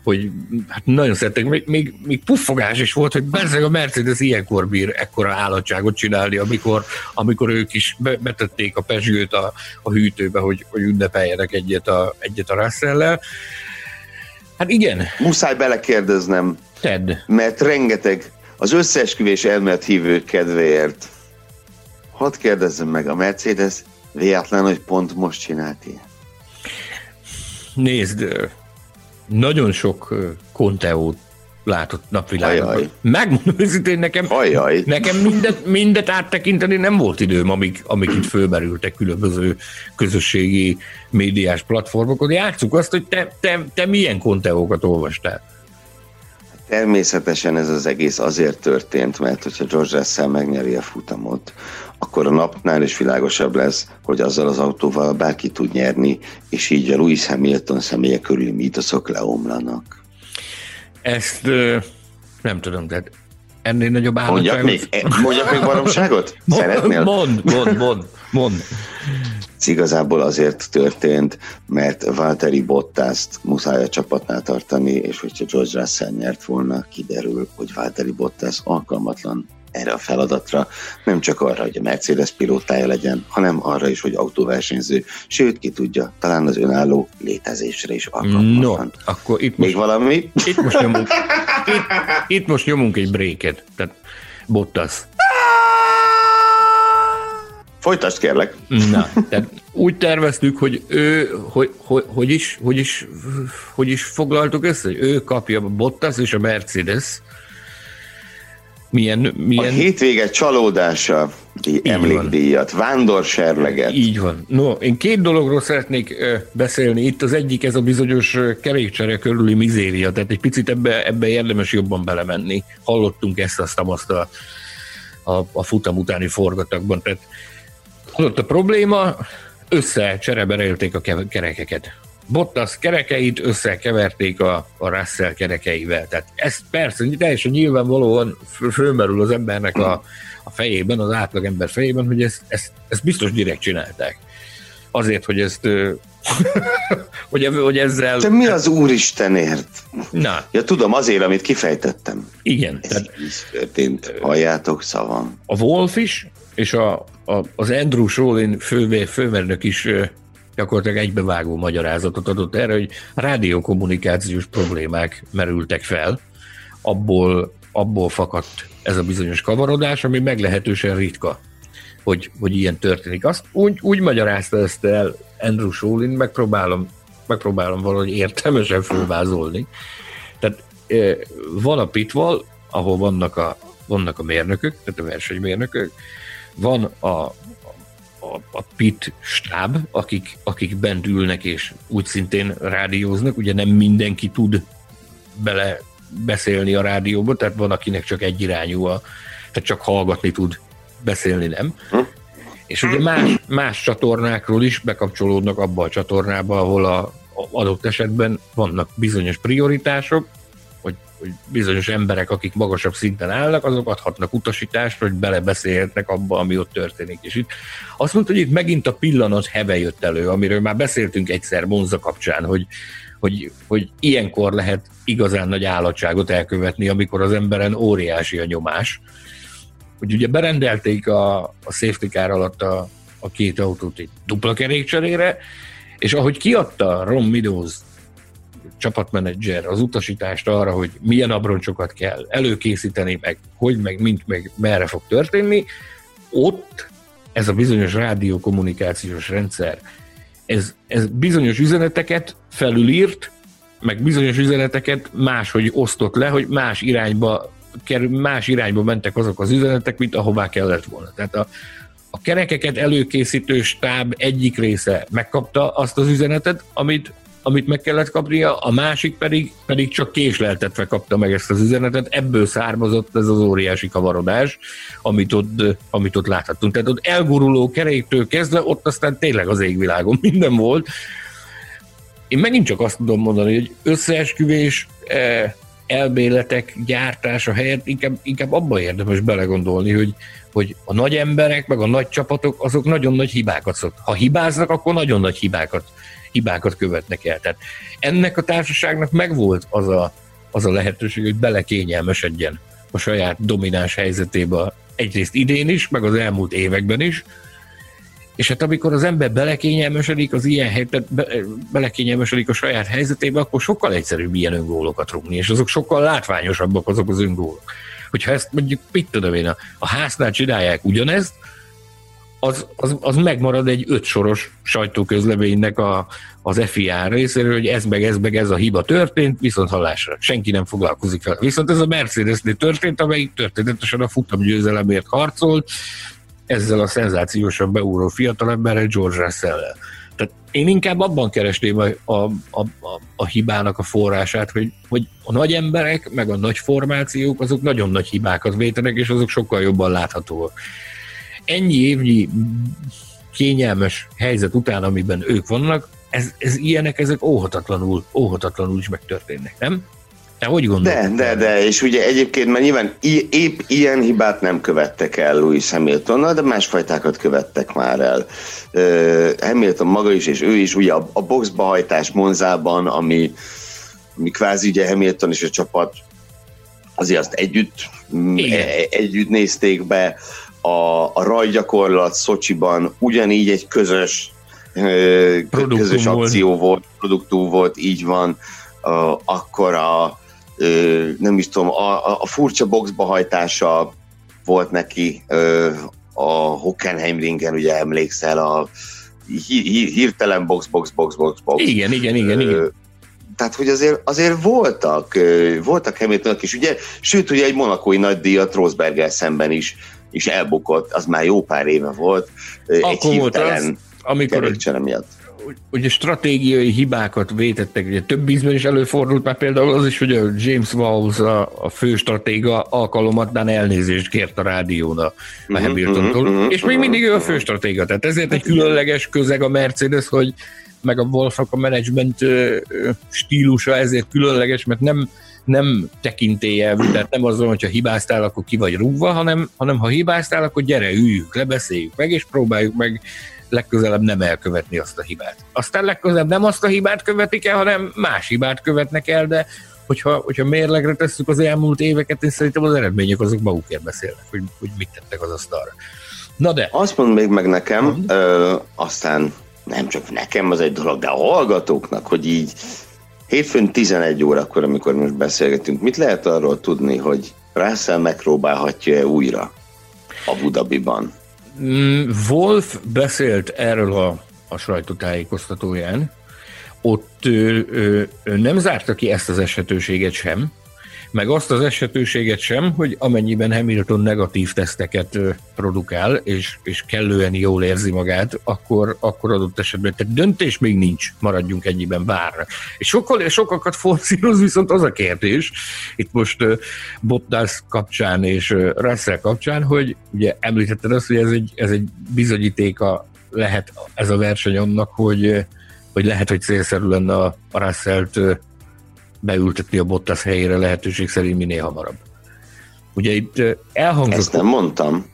hogy hát nagyon szerettek, még, még, még puffogás is volt, hogy persze a Mercedes ilyenkor bír ekkora állatságot csinálni, amikor, amikor ők is betették a pesgőt a, a hűtőbe, hogy, hogy ünnepeljenek egyet a, egyet a Russell-lel. Hát igen. Muszáj belekérdeznem. Ted. Mert rengeteg az összeesküvés elmélet hívő kedvéért. Hadd kérdezzem meg, a Mercedes véletlen, hogy pont most csinált ilyen? Nézd, nagyon sok Conteót látott napvilágot. Megmondom őszintén, nekem, Ajaj. nekem mindet, mindet áttekinteni nem volt időm, amik, amik itt fölmerültek különböző közösségi médiás platformokon. Játsszuk azt, hogy te, te, te milyen konteókat olvastál. Természetesen ez az egész azért történt, mert hogyha George Russell megnyeri a futamot, akkor a napnál is világosabb lesz, hogy azzal az autóval bárki tud nyerni, és így a Lewis Hamilton személye körüli mítoszok leomlanak. Ezt nem tudom, tehát ennél nagyobb állatságot... Mondjak még, mondjak még baromságot? Szeretnél? Mond, mond, mond, mond. Ez igazából azért történt, mert Valtteri Bottaszt muszáj a csapatnál tartani, és hogyha George Russell nyert volna, kiderül, hogy Valtteri Bottas alkalmatlan erre a feladatra, nem csak arra, hogy a Mercedes pilótája legyen, hanem arra is, hogy autóversenyző, sőt, ki tudja, talán az önálló létezésre is alkalmas no, akkor itt most, Még valami? Itt most nyomunk, itt, itt most nyomunk egy bréket, tehát Bottas. Folytasd kérlek. Na, tehát úgy terveztük, hogy ő, hogy, hogy, hogy, is, hogy, is, hogy is foglaltuk össze, hogy ő kapja a Bottas és a Mercedes milyen, milyen... A hétvége csalódása emlékdíjat, vándorserleget. Így van. No, én két dologról szeretnék beszélni. Itt az egyik ez a bizonyos kerékcsere körüli mizéria, tehát egy picit ebbe, ebbe érdemes jobban belemenni. Hallottunk ezt, azt, azt a, a, a futam utáni forgatakban. Tehát ott a probléma, össze csereberélték a kerekeket. Bottas kerekeit összekeverték a, a Russell kerekeivel. Tehát ez persze teljesen nyilvánvalóan fölmerül az embernek a, a fejében, az átlagember fejében, hogy ezt, ezt, ezt biztos direkt csinálták. Azért, hogy ezt hogy, hogy ezzel... De mi az Úristenért? Na. Ja, tudom, azért, amit kifejtettem. Igen. Ez tehát, így történt. Halljátok szavam. A Wolf is, és a, a, az Andrew Sholin fő, főmernök is gyakorlatilag egybevágó magyarázatot adott erre, hogy rádiókommunikációs problémák merültek fel, abból, abból fakadt ez a bizonyos kavarodás, ami meglehetősen ritka, hogy, hogy ilyen történik. Azt úgy, úgy magyarázta ezt el Andrew Sholin, megpróbálom, megpróbálom valahogy értelmesen fölvázolni. Tehát van a pitval, ahol vannak a, vannak a mérnökök, tehát a versenymérnökök, van a, a, a pit stáb, akik, akik bent ülnek és úgy szintén rádióznak, ugye nem mindenki tud bele beszélni a rádióba, tehát van, akinek csak egy irányú, a, tehát csak hallgatni tud, beszélni nem. Hm? És ugye más, más csatornákról is bekapcsolódnak abba a csatornába, ahol a, a adott esetben vannak bizonyos prioritások, hogy bizonyos emberek, akik magasabb szinten állnak, azok adhatnak utasítást, hogy belebeszélhetnek abba, ami ott történik. És itt azt mondta, hogy itt megint a pillanat heve jött elő, amiről már beszéltünk egyszer Monza kapcsán, hogy, hogy, hogy ilyenkor lehet igazán nagy állatságot elkövetni, amikor az emberen óriási a nyomás. Hogy ugye berendelték a, a safety car alatt a, a két autót egy dupla kerékcserére, és ahogy kiadta Ron Meadows csapatmenedzser az utasítást arra, hogy milyen abroncsokat kell előkészíteni, meg hogy, meg mint, meg merre fog történni, ott ez a bizonyos rádiókommunikációs rendszer, ez, ez bizonyos üzeneteket felülírt, meg bizonyos üzeneteket máshogy osztott le, hogy más irányba, más irányba mentek azok az üzenetek, mint ahová kellett volna. Tehát a, a kerekeket előkészítő stáb egyik része megkapta azt az üzenetet, amit amit meg kellett kapnia, a másik pedig, pedig csak késleltetve kapta meg ezt az üzenetet, ebből származott ez az óriási kavarodás, amit ott, amit ott láthattunk. Tehát ott elguruló keréktől kezdve, ott aztán tényleg az égvilágon minden volt. Én megint csak azt tudom mondani, hogy összeesküvés, eh, elméletek gyártása helyett inkább, inkább abban érdemes belegondolni, hogy, hogy a nagy emberek, meg a nagy csapatok, azok nagyon nagy hibákat szok. Ha hibáznak, akkor nagyon nagy hibákat hibákat követnek el. Tehát ennek a társaságnak megvolt az a, az a lehetőség, hogy belekényelmesedjen a saját domináns helyzetébe egyrészt idén is, meg az elmúlt években is, és hát amikor az ember belekényelmesedik az ilyen helyzet, be, belekényelmesedik a saját helyzetébe, akkor sokkal egyszerűbb ilyen öngólokat rúgni, és azok sokkal látványosabbak azok az öngólok. Hogyha ezt mondjuk, mit tudom én, a, a háznál csinálják ugyanezt, az, az, az megmarad egy ötsoros sajtóközleménynek a, az FIA részéről, hogy ez meg ez meg ez a hiba történt, viszont hallásra. Senki nem foglalkozik fel. Viszont ez a Mercedesnél történt, amelyik történetesen a futamgyőzelemért harcolt, ezzel a szenzációsan beúró fiatalemberrel, George russell -el. Tehát én inkább abban keresném a, a, a, a hibának a forrását, hogy, hogy a nagy emberek, meg a nagy formációk, azok nagyon nagy hibákat vétenek, és azok sokkal jobban láthatóak ennyi évnyi kényelmes helyzet után, amiben ők vannak, ez, ez ilyenek, ezek óhatatlanul, óhatatlanul is megtörténnek, nem? Te hogy gondolod? De, de, de, és ugye egyébként mert nyilván épp ilyen hibát nem követtek el Louis Hamiltonnal, de másfajtákat követtek már el. Uh, Hamilton maga is, és ő is ugye a, a boxba hajtás Monzában, ami, ami kvázi ugye Hamilton és a csapat azért azt együtt, Igen. E, együtt nézték be, a, a rajgyakorlat Szocsiban ugyanígy egy közös Produktum közös volt. akció volt, produktú volt, így van, akkor a nem is tudom, a, a furcsa boxba hajtása volt neki a Hockenheim ringen, ugye emlékszel, a hirtelen box, box, box, box, box. Igen, igen, igen, igen. Tehát, hogy azért, azért voltak, voltak Hamiltonok is, ugye, sőt, ugye egy monakói nagydíjat Rosberger szemben is és elbukott, az már jó pár éve volt. Akkor egy volt az, amikor miatt ugye stratégiai hibákat vétettek, ugye több ízben is előfordult már például az is, hogy a James Walls, a, a fő stratéga alkalomattán elnézést kért a rádión a uh-huh, uh-huh, uh-huh, és még mindig ő a fő stratéga, tehát ezért egy különleges közeg a Mercedes, hogy meg a Wolfnak a menedzsment stílusa ezért különleges, mert nem, nem tekintélyev, tehát nem azon, hogyha hibáztál, akkor ki vagy rúgva, hanem, hanem ha hibáztál, akkor gyere, üljük, lebeszéljük meg, és próbáljuk meg legközelebb nem elkövetni azt a hibát. Aztán legközelebb nem azt a hibát követik el, hanem más hibát követnek el, de hogyha, hogyha mérlegre tesszük az elmúlt éveket, én szerintem az eredmények azok magukért beszélnek, hogy, hogy mit tettek az asztalra. Na de. Azt mond még meg nekem, ö, aztán nem csak nekem az egy dolog, de a hallgatóknak, hogy így hétfőn 11 órakor, amikor most beszélgetünk, mit lehet arról tudni, hogy Russell megpróbálhatja-e újra a Budabiban? Mm, Wolf beszélt erről a, a sajtótájékoztatóján, ott ő, ő, ő nem zárta ki ezt az esetőséget sem, meg azt az esetőséget sem, hogy amennyiben Hamilton negatív teszteket produkál, és, és kellően jól érzi magát, akkor, akkor adott esetben, tehát döntés még nincs, maradjunk ennyiben bár. És sokkal, sokakat forszíroz viszont az a kérdés, itt most Bottas kapcsán és Russell kapcsán, hogy ugye említetted azt, hogy ez egy, ez egy bizonyítéka lehet ez a verseny annak, hogy, hogy lehet, hogy célszerű lenne a Russell-t beültetni a Bottas helyére lehetőség szerint minél hamarabb. Ugye itt elhangzott... Ezt nem mondtam.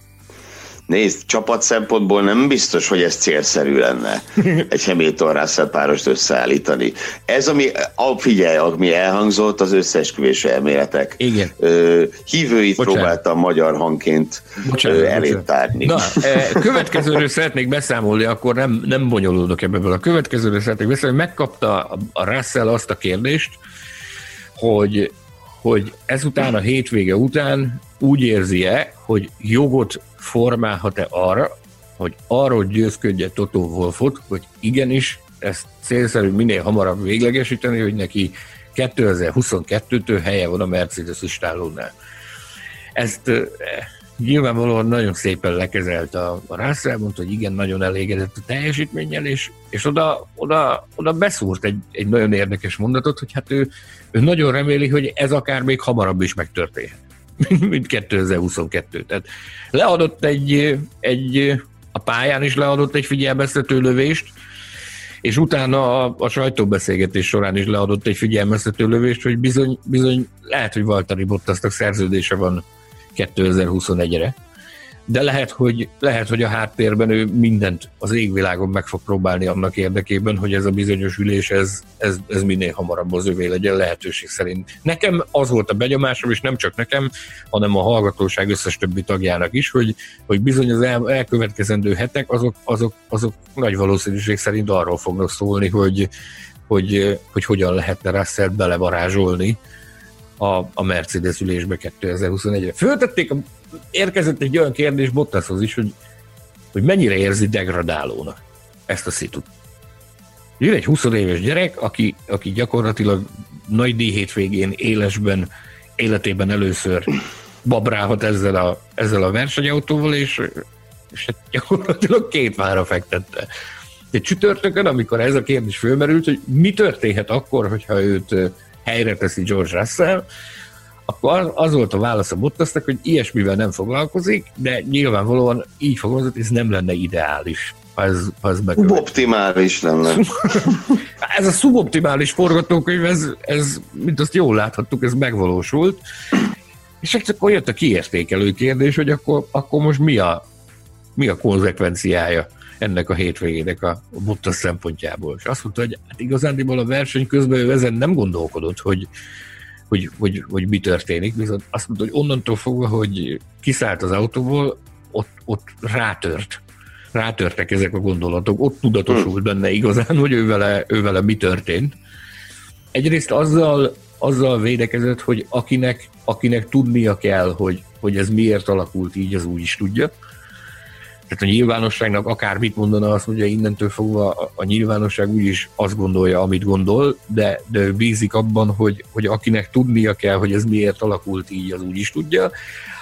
Nézd, csapat szempontból nem biztos, hogy ez célszerű lenne egy Hamilton Russell párost összeállítani. Ez, ami, a, figyelj, ami elhangzott, az összeesküvés elméletek. Igen. Ö, hívőit bocsánat. próbáltam magyar hangként bocsánat, elét tárni. Na, következőről szeretnék beszámolni, akkor nem, nem bonyolódok ebből. A következőről szeretnék beszámolni, megkapta a Russell azt a kérdést, hogy, hogy ezután a hétvége után úgy érzi-e, hogy jogot formálhat-e arra, hogy arról győzködje Toto Wolfot, hogy igenis ezt célszerű minél hamarabb véglegesíteni, hogy neki 2022-től helye van a Mercedes istálónál. Ezt nyilvánvalóan nagyon szépen lekezelt a, a Russell, mondta, hogy igen, nagyon elégedett a teljesítménnyel, és, és oda, oda, oda beszúrt egy, egy nagyon érdekes mondatot, hogy hát ő, ő nagyon reméli, hogy ez akár még hamarabb is megtörténhet, mint 2022. Tehát leadott egy, egy a pályán is leadott egy figyelmeztető lövést, és utána a, a sajtóbeszélgetés során is leadott egy figyelmeztető lövést, hogy bizony, bizony lehet, hogy Valtteri Bottasnak szerződése van 2021-re, de lehet hogy, lehet, hogy a háttérben ő mindent az égvilágon meg fog próbálni annak érdekében, hogy ez a bizonyos ülés, ez, ez, ez minél hamarabb az övé legyen lehetőség szerint. Nekem az volt a benyomásom, és nem csak nekem, hanem a hallgatóság összes többi tagjának is, hogy, hogy bizony az el, elkövetkezendő hetek, azok, azok, azok nagy valószínűség szerint arról fognak szólni, hogy, hogy, hogy hogyan lehetne Russell belevarázsolni a, a Mercedes ülésbe 2021-re. Föltették, érkezett egy olyan kérdés Bottashoz is, hogy, hogy mennyire érzi degradálónak ezt a szitut. Jön egy 20 éves gyerek, aki, aki gyakorlatilag nagy díj hétvégén élesben, életében először babrálhat ezzel a, ezzel a versenyautóval, és, és hát gyakorlatilag két vára fektette. Egy csütörtökön, amikor ez a kérdés fölmerült, hogy mi történhet akkor, hogyha őt helyre teszi George Russell, akkor az volt a válasz a Bottasnak, hogy ilyesmivel nem foglalkozik, de nyilvánvalóan így fogalmazott, ez nem lenne ideális. Ha ez, ha ez Suboptimális lenne. ez a szuboptimális forgatókönyv, ez, ez, mint azt jól láthattuk, ez megvalósult. És akkor jött a kiértékelő kérdés, hogy akkor, akkor most mi a, mi a konzekvenciája ennek a hétvégének a Bottas szempontjából. És azt mondta, hogy hát igazándiból a verseny közben ő ezen nem gondolkodott, hogy, hogy, hogy, hogy mi történik, viszont azt mondta, hogy onnantól fogva, hogy kiszállt az autóból, ott, ott rátört. Rátörtek ezek a gondolatok, ott tudatosult benne igazán, hogy ő vele, ő vele mi történt. Egyrészt azzal, azzal védekezett, hogy akinek, akinek tudnia kell, hogy, hogy ez miért alakult így, az úgy is tudja tehát a nyilvánosságnak akármit mondana, azt mondja, innentől fogva a, a nyilvánosság úgyis azt gondolja, amit gondol, de, de ő bízik abban, hogy, hogy akinek tudnia kell, hogy ez miért alakult így, az úgy is tudja.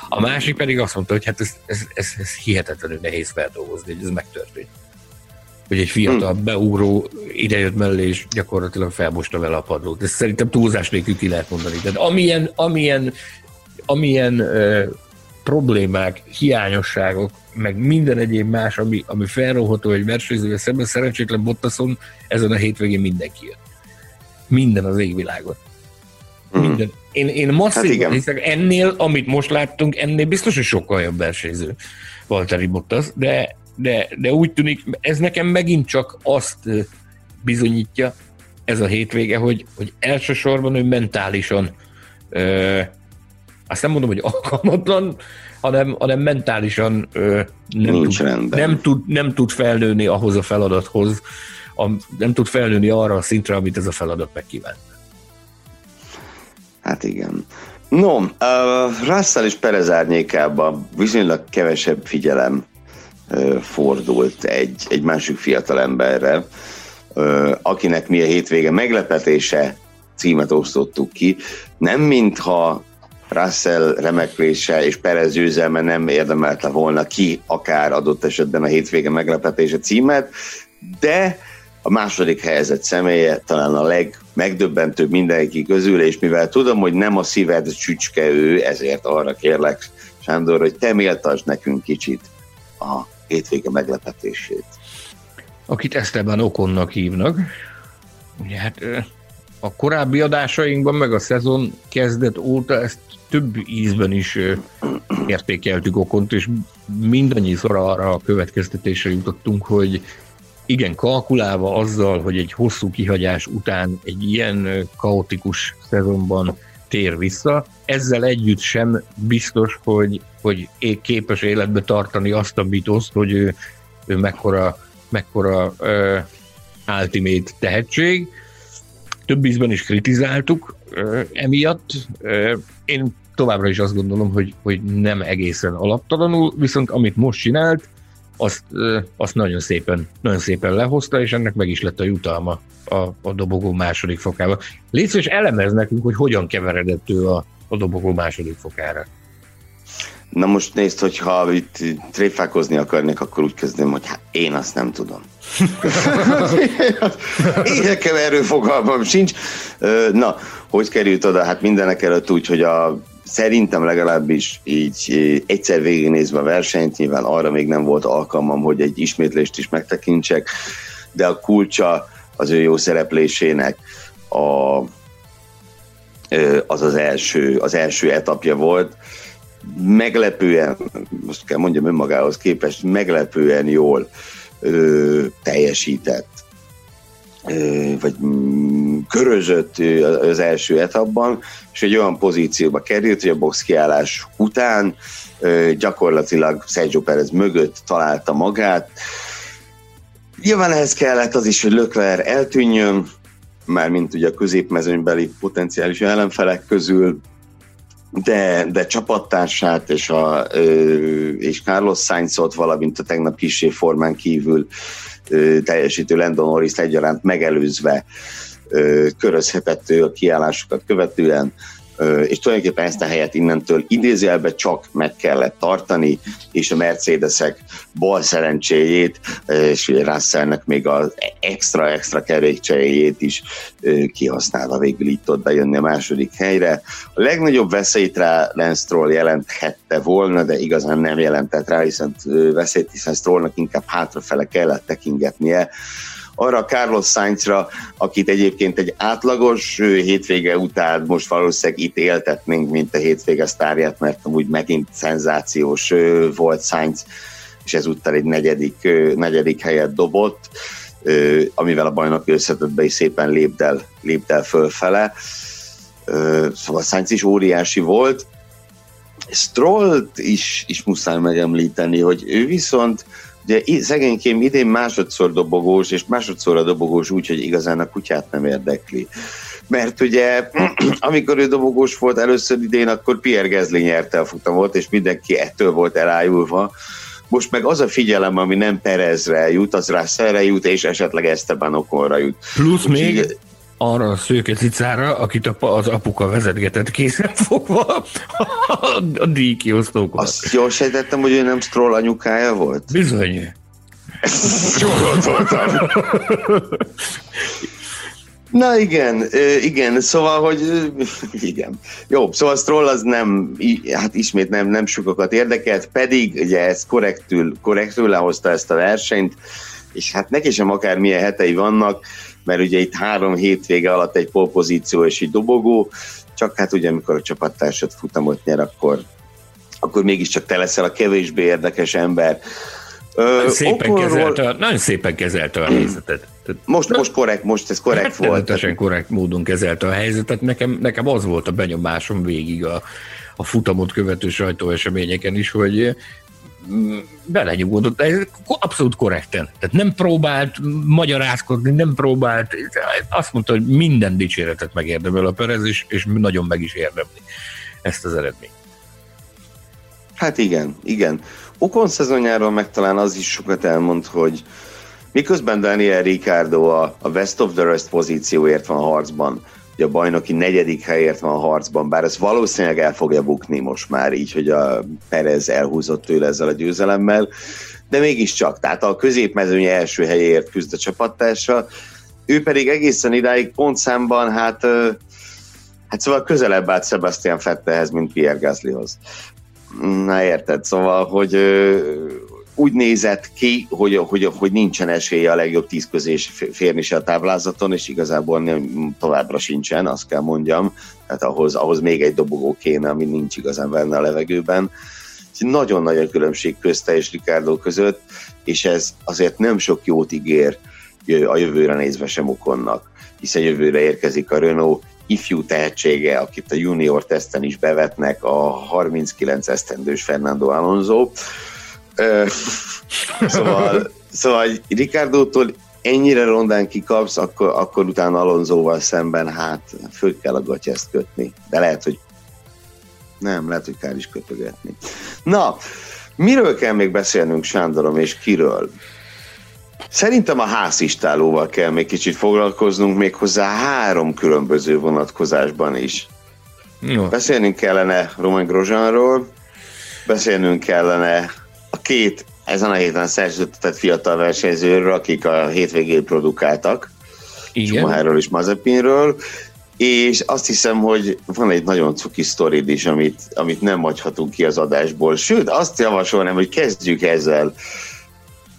A másik pedig azt mondta, hogy hát ez, ez, ez, ez hihetetlenül nehéz feldolgozni, hogy ez megtörtént. Hogy egy fiatal hmm. beugró idejött mellé, és gyakorlatilag felmosta vele a padlót. Ez szerintem túlzás nélkül ki lehet mondani. Tehát amilyen, amilyen, amilyen uh, problémák, hiányosságok, meg minden egyéb más, ami, ami felróható egy versenyzővel szemben, szerencsétlen Bottason ezen a hétvégén mindenki jött. Minden az égvilágot. Hmm. Minden. Én, én masszívan hát hiszek, ennél, amit most láttunk, ennél biztos, hogy sokkal jobb versenyző Valtteri Bottas, de, de, de úgy tűnik, ez nekem megint csak azt bizonyítja, ez a hétvége, hogy, hogy elsősorban ő mentálisan ö, azt nem mondom, hogy alkalmatlan, hanem, hanem mentálisan ö, nem, Nincs tud, nem, tud, nem tud felnőni ahhoz a feladathoz, a, nem tud felnőni arra a szintre, amit ez a feladat megkíván. Hát igen. No, uh, Russell és Perez árnyékában viszonylag kevesebb figyelem uh, fordult egy, egy másik fiatal emberre, uh, akinek mi a hétvége meglepetése címet osztottuk ki. Nem mintha Russell remeklése és Perez győzelme nem érdemelte volna ki akár adott esetben a hétvége meglepetése címet, de a második helyezett személye talán a legmegdöbbentőbb mindenki közül, és mivel tudom, hogy nem a szíved csücske ő, ezért arra kérlek, Sándor, hogy te méltasd nekünk kicsit a hétvége meglepetését. Akit Esteban Okonnak hívnak. Ugye hát a korábbi adásainkban, meg a szezon kezdet óta ezt több ízben is értékeltük Okont, és mindannyiszor arra a következtetésre jutottunk, hogy igen, kalkulálva azzal, hogy egy hosszú kihagyás után egy ilyen kaotikus szezonban tér vissza, ezzel együtt sem biztos, hogy, hogy képes életbe tartani azt a mitoszt, hogy ő, ő mekkora, mekkora uh, ultimate tehetség. Több ízben is kritizáltuk uh, emiatt. Uh, én továbbra is azt gondolom, hogy, hogy nem egészen alaptalanul, viszont amit most csinált, azt, azt nagyon szépen, nagyon szépen lehozta, és ennek meg is lett a jutalma a, a dobogó második fokába. Légy és elemez nekünk, hogy hogyan keveredett ő a, a dobogó második fokára. Na most nézd, hogyha itt tréfákozni akarnék, akkor úgy kezdem, hogy hát én azt nem tudom. én nekem erről fogalmam sincs. Na, hogy került oda? Hát mindenek előtt úgy, hogy a szerintem legalábbis így egyszer végignézve a versenyt, nyilván arra még nem volt alkalmam, hogy egy ismétlést is megtekintsek, de a kulcsa az ő jó szereplésének a, az az első, az első etapja volt. Meglepően, most kell mondjam önmagához képest, meglepően jól ö, teljesített vagy mm, körözött az első etapban, és egy olyan pozícióba került, hogy a box kiállás után gyakorlatilag Sergio Perez mögött találta magát. Nyilván ehhez kellett az is, hogy Lökler eltűnjön, mármint ugye a középmezőnybeli potenciális ellenfelek közül, de, de csapattársát és, a, és Carlos Sainzot, valamint a tegnap kisé formán kívül teljesítő Landon Norris egyaránt megelőzve körözhetett a kiállásokat követően, és tulajdonképpen ezt a helyet innentől idézőjelbe csak meg kellett tartani, és a Mercedesek bal szerencséjét, és ugye Russellnek még az extra-extra kerékcseréjét is kihasználva végül itt ott bejönni a második helyre. A legnagyobb veszélyt rá Lance Stroll jelenthette volna, de igazán nem jelentett rá, hiszen veszélyt, hiszen Strollnak inkább hátrafele kellett tekingetnie, arra Carlos Sainzra, akit egyébként egy átlagos hétvége után most valószínűleg itt éltetnénk, mint a hétvége sztárját, mert amúgy megint szenzációs volt Sainz, és ezúttal egy negyedik, negyedik helyet dobott, amivel a bajnok összetettbe is szépen lépd el, lépd el fölfele. Szóval Sainz is óriási volt. Strollt is, is muszáj megemlíteni, hogy ő viszont Ugye szegénykém idén másodszor dobogós, és másodszor a dobogós úgy, hogy igazán a kutyát nem érdekli. Mert ugye, amikor ő dobogós volt először idén, akkor Pierre Gasly nyerte a futamot, és mindenki ettől volt elájulva. Most meg az a figyelem, ami nem Perezre jut, az Russellre jut, és esetleg Esteban Okonra jut. Plusz Úgy még arra a szőke cicára, akit az apuka vezetgetett kézzel fogva a díjkiosztókon. Azt jól sejtettem, hogy ő nem Stroll anyukája volt? Bizony. Csúrott voltam. Na igen, igen, szóval, hogy igen. Jó, szóval Stroll az nem, hát ismét nem, nem sokakat érdekelt, pedig ugye ez korrektül, korrektül lehozta ezt a versenyt, és hát neki sem akár milyen hetei vannak, mert ugye itt három hétvége alatt egy polpozíció és egy dobogó, csak hát ugye amikor a csapattársad futamot nyer, akkor, akkor mégiscsak te leszel a kevésbé érdekes ember. Nagyon szépen, kezelte, nagyon szépen kezelte a helyzetet. Most, most korrekt, most ez korrekt hát, volt. Teljesen korrekt módon kezelte a helyzetet. Nekem, nekem az volt a benyomásom végig a, a futamot követő sajtóeseményeken is, hogy belenyugodott, abszolút korrekten. Tehát nem próbált magyarázkodni, nem próbált, azt mondta, hogy minden dicséretet megérdemel a Perez, és, és nagyon meg is érdemli ezt az eredményt. Hát igen, igen. Okon szezonjáról meg talán az is sokat elmond, hogy miközben Daniel Ricardo a, a West of the Rest pozícióért van harcban, a bajnoki negyedik helyért van a harcban, bár ez valószínűleg el fogja bukni most már így, hogy a Perez elhúzott tőle ezzel a győzelemmel, de mégiscsak, tehát a középmezőnye első helyért küzd a csapattársa, ő pedig egészen idáig pontszámban, hát, hát szóval közelebb állt Sebastian Fettelhez, mint Pierre Gaslyhoz. Na érted, szóval, hogy úgy nézett ki, hogy, hogy, hogy nincsen esélye a legjobb tíz közé férni se a táblázaton, és igazából nem, továbbra sincsen, azt kell mondjam. Tehát ahhoz, ahhoz még egy dobogó kéne, ami nincs igazán benne a levegőben. Nagyon-nagyon különbség közte és Ricardo között, és ez azért nem sok jót ígér a jövőre nézve sem okonnak, hiszen jövőre érkezik a Renault, ifjú tehetsége, akit a junior teszten is bevetnek, a 39 esztendős Fernando Alonso. Szóval, szóval Ricardo-tól ennyire rondán kikapsz, akkor, akkor utána Alonsoval szemben hát föl kell a gatyászt kötni. De lehet, hogy nem, lehet, hogy kár is kötögetni. Na, miről kell még beszélnünk, Sándorom, és kiről? Szerintem a házistálóval kell még kicsit foglalkoznunk, méghozzá három különböző vonatkozásban is. Jó. Beszélnünk kellene Roman Grosjeanról, beszélnünk kellene a két ezen a héten szerződtetett fiatal versenyzőről, akik a hétvégén produkáltak, Schumacherről és Mazepinről, és azt hiszem, hogy van egy nagyon cuki sztorid is, amit, amit nem hagyhatunk ki az adásból. Sőt, azt javasolnám, hogy kezdjük ezzel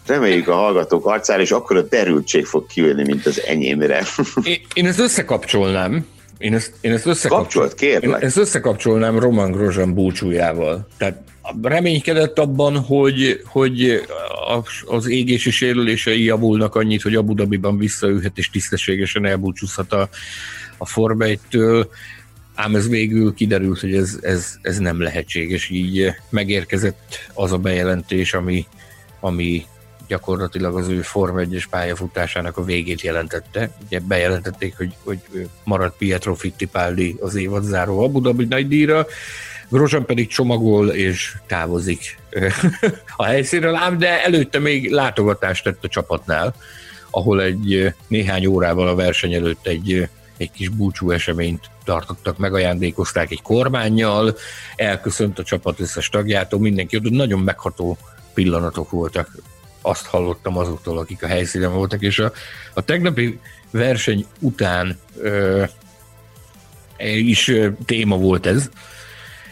reméljük a hallgatók arcára, és akkor a derültség fog kijönni, mint az enyémre. Én, én ezt összekapcsolnám. Én ezt, én ezt összekapcsolnám. kérlek. Én ezt összekapcsolnám Roman Grosjean búcsújával. Tehát reménykedett abban, hogy, hogy az égési sérülései javulnak annyit, hogy Abu Dhabiban visszaülhet és tisztességesen elbúcsúzhat a, a Forma 1-től, ám ez végül kiderült, hogy ez, ez, ez nem lehetséges, így megérkezett az a bejelentés, ami, ami gyakorlatilag az ő Form 1-es pályafutásának a végét jelentette. Ugye bejelentették, hogy, hogy marad Pietro Fittipaldi az évad záró Abu Dhabi nagy díjra, Grosjean pedig csomagol és távozik a helyszínről, ám de előtte még látogatást tett a csapatnál, ahol egy néhány órával a verseny előtt egy, egy kis búcsú eseményt tartottak, megajándékozták egy kormányjal, elköszönt a csapat összes tagjától, mindenki, nagyon megható pillanatok voltak azt hallottam azoktól, akik a helyszínen voltak, és a, a tegnapi verseny után ö, is ö, téma volt ez.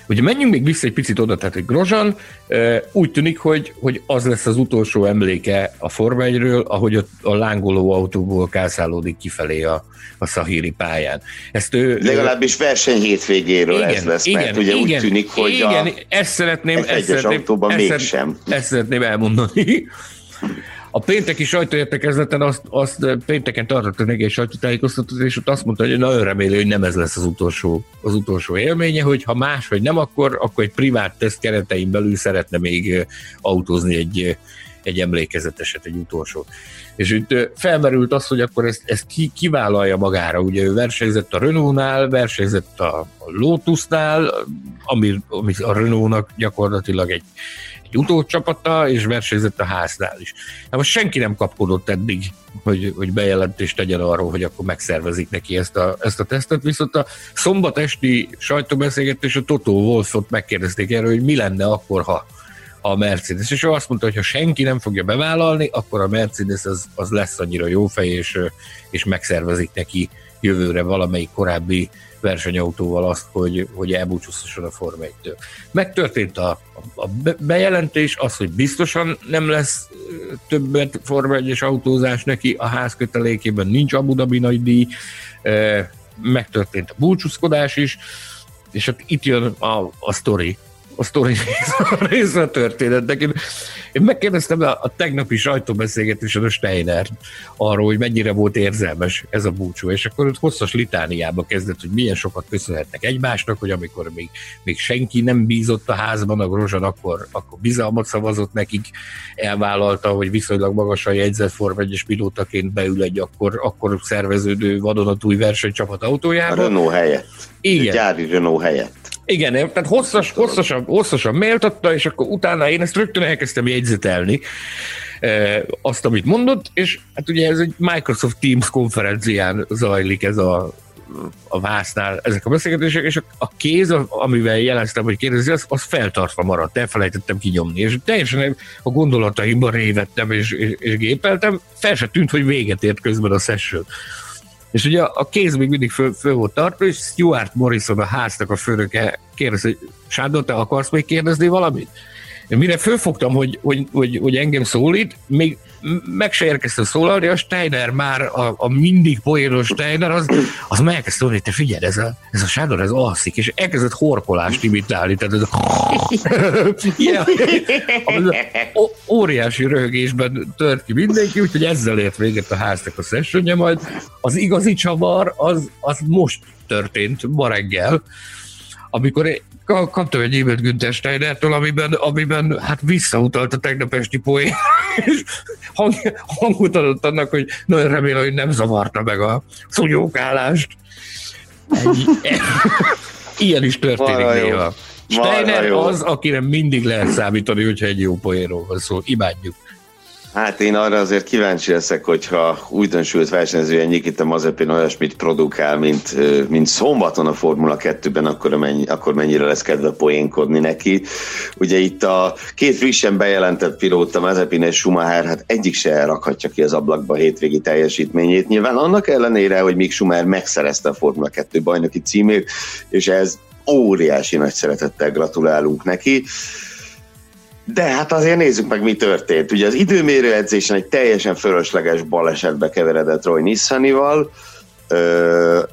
Ugye menjünk még vissza egy picit oda, tehát hogy Grozan ö, úgy tűnik, hogy, hogy az lesz az utolsó emléke a Forma 1 ahogy a, a lángoló autóból kászálódik kifelé a, a Szahíri pályán. Ezt ő, Legalábbis verseny hétvégéről igen, ez lesz, igen, mert ugye igen, úgy tűnik, hogy igen, a ezt szeretném, ezt szeretném, autóban ezt, mégsem. Ezt szeretném elmondani. A pénteki sajtóértekezleten azt, azt pénteken tartott egy sajtótájékoztatót, és ott azt mondta, hogy nagyon remélő, hogy nem ez lesz az utolsó, az utolsó élménye, hogy ha más vagy nem, akkor, akkor egy privát teszt keretein belül szeretne még autózni egy, egy emlékezeteset, egy utolsó. És itt felmerült az, hogy akkor ezt, ezt ki, kivállalja magára. Ugye ő versenyzett a Renault-nál, versenyzett a Lotusnál, ami, ami a Renault-nak gyakorlatilag egy, egy utócsapata, és versenyzett a háznál is. Hát most senki nem kapkodott eddig, hogy, hogy bejelentést tegyen arról, hogy akkor megszervezik neki ezt a, ezt a tesztet, viszont a szombat esti sajtóbeszélgetés a Toto Wolfot megkérdezték erről, hogy mi lenne akkor, ha a Mercedes, és ő azt mondta, hogy ha senki nem fogja bevállalni, akkor a Mercedes az, az lesz annyira jó fej, és, és megszervezik neki jövőre valamelyik korábbi versenyautóval azt, hogy, hogy elbúcsúztasson a Forma 1-től. Megtörtént a, a bejelentés, az, hogy biztosan nem lesz többet Forma 1-es autózás neki, a ház kötelékében nincs Abu Dhabi nagy díj, megtörtént a búcsúzkodás is, és hát itt jön a, a sztori, a sztori része a történetnek. Én, én megkérdeztem a, a tegnapi sajtóbeszélgetésen a Steiner arról, hogy mennyire volt érzelmes ez a búcsú, és akkor ott hosszas litániába kezdett, hogy milyen sokat köszönhetnek egymásnak, hogy amikor még, még senki nem bízott a házban, a Grozsan akkor, akkor bizalmat szavazott nekik, elvállalta, hogy viszonylag magasan jegyzett Form 1 pilótaként beül egy akkor, akkor szerveződő vadonatúj versenycsapat autójába. A Renault helyett. Igen. A gyári Renault helyett. Igen, tehát hosszas, hosszasan, hosszasan méltatta, és akkor utána én ezt rögtön elkezdtem jegyzetelni, e, azt, amit mondott, és hát ugye ez egy Microsoft Teams konferencián zajlik ez a, a vásznál ezek a beszélgetések, és a, a kéz, amivel jeleztem, hogy kérdezi, az, az feltartva maradt, elfelejtettem kinyomni, és teljesen a gondolataimban révettem és, és, és gépeltem, fel se tűnt, hogy véget ért közben a session. És ugye a kéz még mindig föl, föl volt tartva, és Stuart Morrison, a háznak a főnöke kérdezi, hogy Sándor, te akarsz még kérdezni valamit? Mire fölfogtam, hogy, hogy, hogy, hogy engem szólít, még meg se érkeztem szólalni, a Steiner már, a, a mindig poénos Steiner, az, az meg elkezdte szólni, te figyelj, ez a, ez a Sándor, ez alszik, és elkezdett horkolást imitálni, tehát ez a, ilyen, óriási röhögésben tört ki mindenki, úgyhogy ezzel ért véget a háznak a sessionje, majd. Az igazi csavar, az, az most történt ma reggel, amikor kaptam egy e-mailt Günther Steinertől, amiben, amiben hát visszautalt a tegnap esti poén, és hang, hangot adott annak, hogy nagyon remélem, hogy nem zavarta meg a szunyókálást. Ennyi. Ilyen is történik néha. Steiner az, akire mindig lehet számítani, hogyha egy jó poénról van szó. Imádjuk. Hát én arra azért kíváncsi leszek, hogyha újdonsült versenyzője Nikita Mazepin olyasmit produkál, mint, mint szombaton a Formula 2-ben, akkor, mennyi, akkor mennyire lesz kedve poénkodni neki. Ugye itt a két frissen bejelentett pilóta, Mazepin és Schumacher, hát egyik se elrakhatja ki az ablakba a hétvégi teljesítményét. Nyilván annak ellenére, hogy Mick Schumacher megszerezte a Formula 2 bajnoki címét, és ez óriási nagy szeretettel gratulálunk neki. De hát azért nézzük meg, mi történt. Ugye az időmérő edzésen egy teljesen fölösleges balesetbe keveredett Roy Nissanival,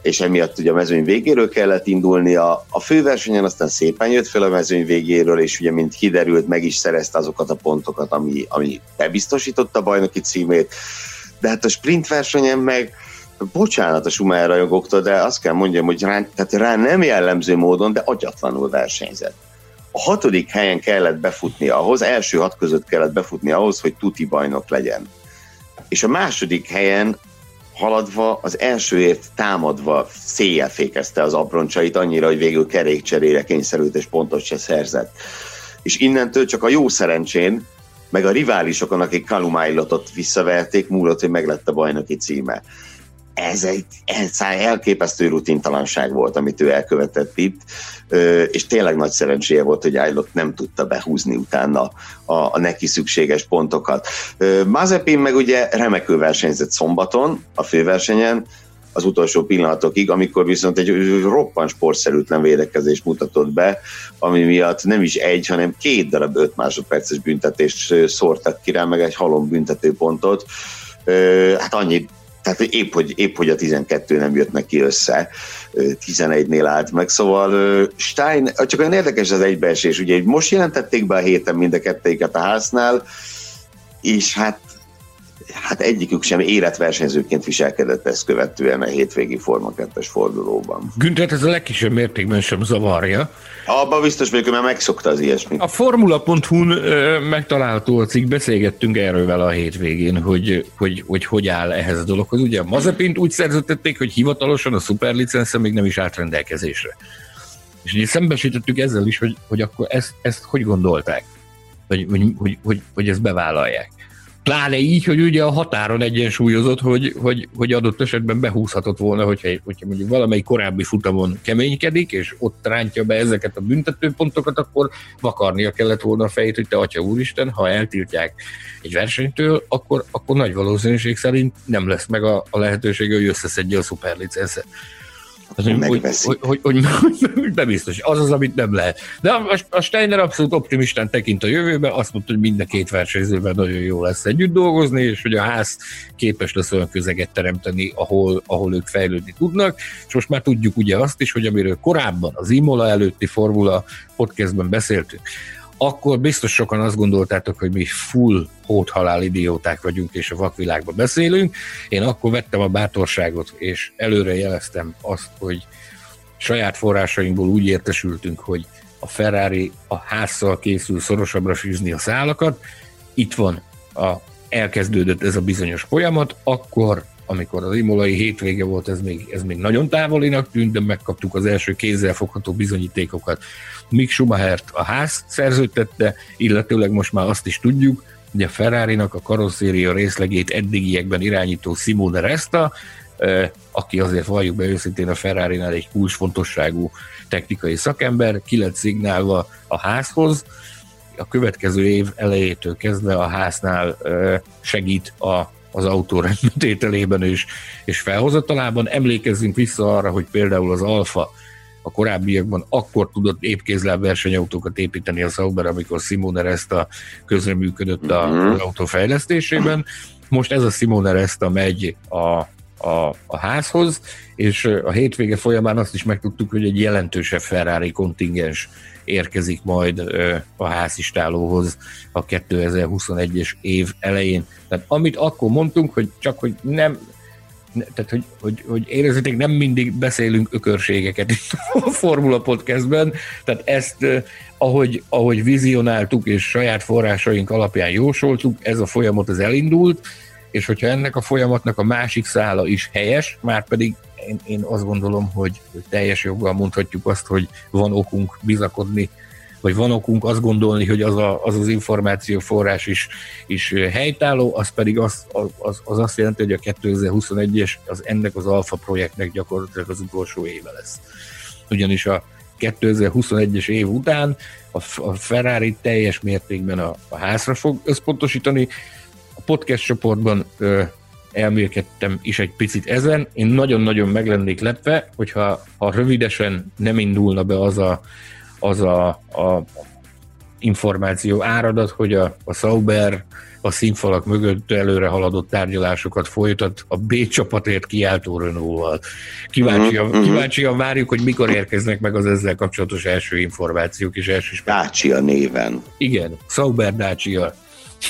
és emiatt ugye a mezőny végéről kellett indulni. A, főversenyen aztán szépen jött fel a mezőny végéről, és ugye, mint kiderült, meg is szerezte azokat a pontokat, ami, ami bebiztosította a bajnoki címét. De hát a sprint versenyen meg, bocsánat a Schumacher rajogoktól, de azt kell mondjam, hogy rá, tehát rá nem jellemző módon, de agyatlanul versenyzett a hatodik helyen kellett befutni ahhoz, első hat között kellett befutni ahhoz, hogy tuti bajnok legyen. És a második helyen haladva, az elsőért támadva széjjel fékezte az abroncsait annyira, hogy végül kerékcserére kényszerült és pontot se szerzett. És innentől csak a jó szerencsén, meg a riválisokon, akik Kalumájlotot visszaverték, múlott, hogy meglett a bajnoki címe ez egy, ez elképesztő rutintalanság volt, amit ő elkövetett itt, és tényleg nagy szerencséje volt, hogy Ájlott nem tudta behúzni utána a, a neki szükséges pontokat. Mazepin meg ugye remekül versenyzett szombaton a főversenyen, az utolsó pillanatokig, amikor viszont egy roppan sportszerűtlen védekezést mutatott be, ami miatt nem is egy, hanem két darab 5 másodperces büntetést szórtak ki rá, meg egy halom büntetőpontot. Hát annyit tehát épp hogy, épp, hogy a 12 nem jött neki össze, 11-nél állt meg, szóval Stein, csak olyan érdekes az egybeesés, ugye most jelentették be a héten mind a kettőiket a háznál, és hát hát egyikük sem érett versenyzőként viselkedett ezt követően a hétvégi Forma 2-es fordulóban. Günther ez a legkisebb mértékben sem zavarja. Abban biztos vagyok, mert megszokta az ilyesmit. A Formula.hu-n megtalálható a cikk, beszélgettünk erről vele a hétvégén, hogy hogy, hogy hogy áll ehhez a dologhoz. Ugye a Mazepint úgy szerződtették, hogy hivatalosan a szuperlicensze még nem is állt rendelkezésre. És ugye szembesítettük ezzel is, hogy, hogy akkor ezt, ezt hogy gondolták, hogy, hogy, hogy, hogy, hogy ezt bevállalják Pláne így, hogy ugye a határon egyensúlyozott, hogy, hogy, hogy adott esetben behúzhatott volna, hogyha, hogyha mondjuk valamelyik korábbi futamon keménykedik, és ott rántja be ezeket a büntetőpontokat, akkor vakarnia kellett volna a fejét, hogy te atya úristen, ha eltiltják egy versenytől, akkor, akkor nagy valószínűség szerint nem lesz meg a, a lehetőség, hogy összeszedje a szuperlicenszet. Az, hogy, hogy, hogy, hogy, hogy nem biztos. Az az, amit nem lehet. De a, a Steiner abszolút optimistán tekint a jövőbe, azt mondta, hogy mind a két versenyzőben nagyon jó lesz együtt dolgozni, és hogy a ház képes lesz olyan közeget teremteni, ahol, ahol ők fejlődni tudnak. És most már tudjuk ugye azt is, hogy amiről korábban az Imola előtti Formula podcastben beszéltünk, akkor biztos sokan azt gondoltátok, hogy mi full halál idióták vagyunk, és a vakvilágban beszélünk. Én akkor vettem a bátorságot, és előre jeleztem azt, hogy saját forrásainkból úgy értesültünk, hogy a Ferrari a házszal készül szorosabbra fűzni a szálakat. Itt van a elkezdődött ez a bizonyos folyamat, akkor amikor az imolai hétvége volt, ez még, ez még nagyon távolinak tűnt, de megkaptuk az első kézzelfogható bizonyítékokat. Mick Schumachert a ház szerződtette, illetőleg most már azt is tudjuk, hogy a Ferrari-nak a karosszéria részlegét eddigiekben irányító Simone Resta, aki azért valljuk be őszintén a Ferrari-nál egy kulcsfontosságú technikai szakember, ki szignálva a házhoz, a következő év elejétől kezdve a háznál segít a az autó rendbetételében és, és felhozatalában. Emlékezzünk vissza arra, hogy például az Alfa a korábbiakban akkor tudott épkézláb versenyautókat építeni a Sauber, amikor Simone Resta közreműködött a, mhm. az autó fejlesztésében. Most ez a Simone Resta megy a, a, a házhoz, és a hétvége folyamán azt is megtudtuk, hogy egy jelentősebb Ferrari kontingens érkezik majd a házistálóhoz a 2021-es év elején. Tehát amit akkor mondtunk, hogy csak hogy nem, tehát, hogy, hogy, hogy érezzétek, nem mindig beszélünk ökörségeket itt a Formula Podcastben, tehát ezt, ahogy, ahogy vizionáltuk és saját forrásaink alapján jósoltuk, ez a folyamat az elindult, és hogyha ennek a folyamatnak a másik szála is helyes, már pedig én, én azt gondolom, hogy teljes joggal mondhatjuk azt, hogy van okunk bizakodni, vagy van okunk azt gondolni, hogy az a, az, az információforrás is, is helytálló, az pedig az, az, az azt jelenti, hogy a 2021-es az ennek az alfa projektnek gyakorlatilag az utolsó éve lesz. Ugyanis a 2021-es év után a, a Ferrari teljes mértékben a, a házra fog összpontosítani. Podcast csoportban ö, elmélkedtem is egy picit ezen. Én nagyon-nagyon meg lennék lepve, hogyha ha rövidesen nem indulna be az a, az a, a információ áradat, hogy a, a Sauber a színfalak mögött előre haladott tárgyalásokat folytat a B csapatért kiáltó Renault-val. Kíváncsian, uh-huh. kíváncsian várjuk, hogy mikor érkeznek meg az ezzel kapcsolatos első információk és első Dacia néven. Igen, Sauber Dacia.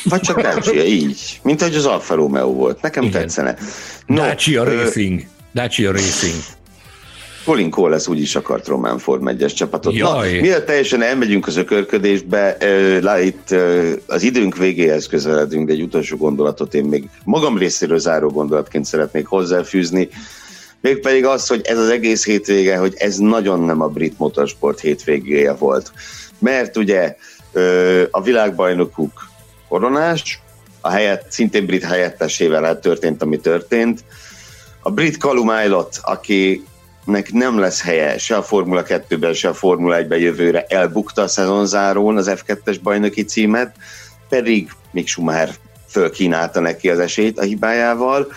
Vagy csak Dacia, így. Mint ahogy az Alfa Romeo volt. Nekem Igen. tetszene. No, Dacia ö... Racing. Dacia Racing. Colin Cole lesz úgy is akart Román Ford megyes csapatot. Jaj. Na, miért teljesen elmegyünk az ökörködésbe, lá, itt az időnk végéhez közeledünk, de egy utolsó gondolatot én még magam részéről záró gondolatként szeretnék hozzáfűzni, mégpedig az, hogy ez az egész hétvége, hogy ez nagyon nem a brit motorsport hétvégéje volt. Mert ugye a világbajnokuk koronás, a helyett, szintén brit helyettesével történt, ami történt. A brit Callum Aylott, akinek nem lesz helye se a Formula 2-ben, se a Formula 1-ben jövőre, elbukta a szezonzárón az F2-es bajnoki címet, pedig még Schumacher fölkínálta neki az esélyt a hibájával,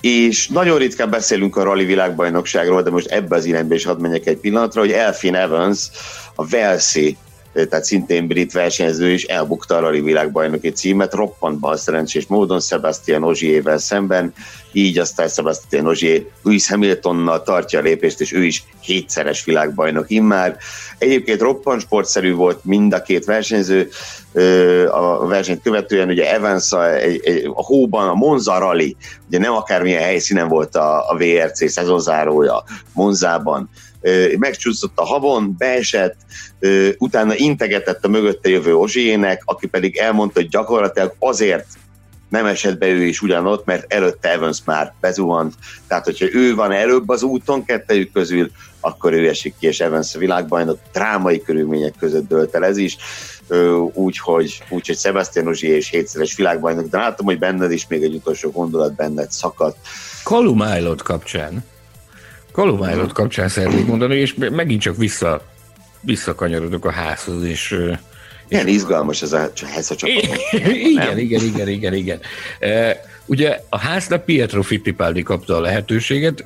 és nagyon ritkán beszélünk a rally világbajnokságról, de most ebbe az irányba is hadd menjek egy pillanatra, hogy Elfin Evans, a Velszi tehát szintén brit versenyző is elbukta a rally világbajnoki címet, roppant bal szerencsés módon Sebastian Ogier-vel szemben, így aztán Sebastian Ogier Lewis Hamiltonnal tartja a lépést, és ő is hétszeres világbajnok immár. Egyébként roppant sportszerű volt mind a két versenyző, a versenyt követően ugye Evans a, a hóban, a Monza Rally, ugye nem akármilyen helyszínen volt a, a VRC szezonzárója, Monzában, megcsúszott a habon, beesett, utána integetett a mögötte jövő Ozsiének, aki pedig elmondta, hogy gyakorlatilag azért nem esett be ő is ugyanott, mert előtte Evans már bezuhant. Tehát, hogyha ő van előbb az úton kettejük közül, akkor ő esik ki, és Evans a világbajnok drámai körülmények között dölt el ez is. úgyhogy úgy, hogy Sebastian Ozsi és hétszeres világbajnok, de látom, hogy benned is még egy utolsó gondolat benned szakadt. Kalumálod kapcsán. Kalumálod kapcsán szeretnék mondani, és megint csak vissza, visszakanyarodok a házhoz, és milyen izgalmas ez a, ez a csapat. igen, igen, igen, igen, igen. ugye a háznak Pietro Fittipaldi kapta a lehetőséget,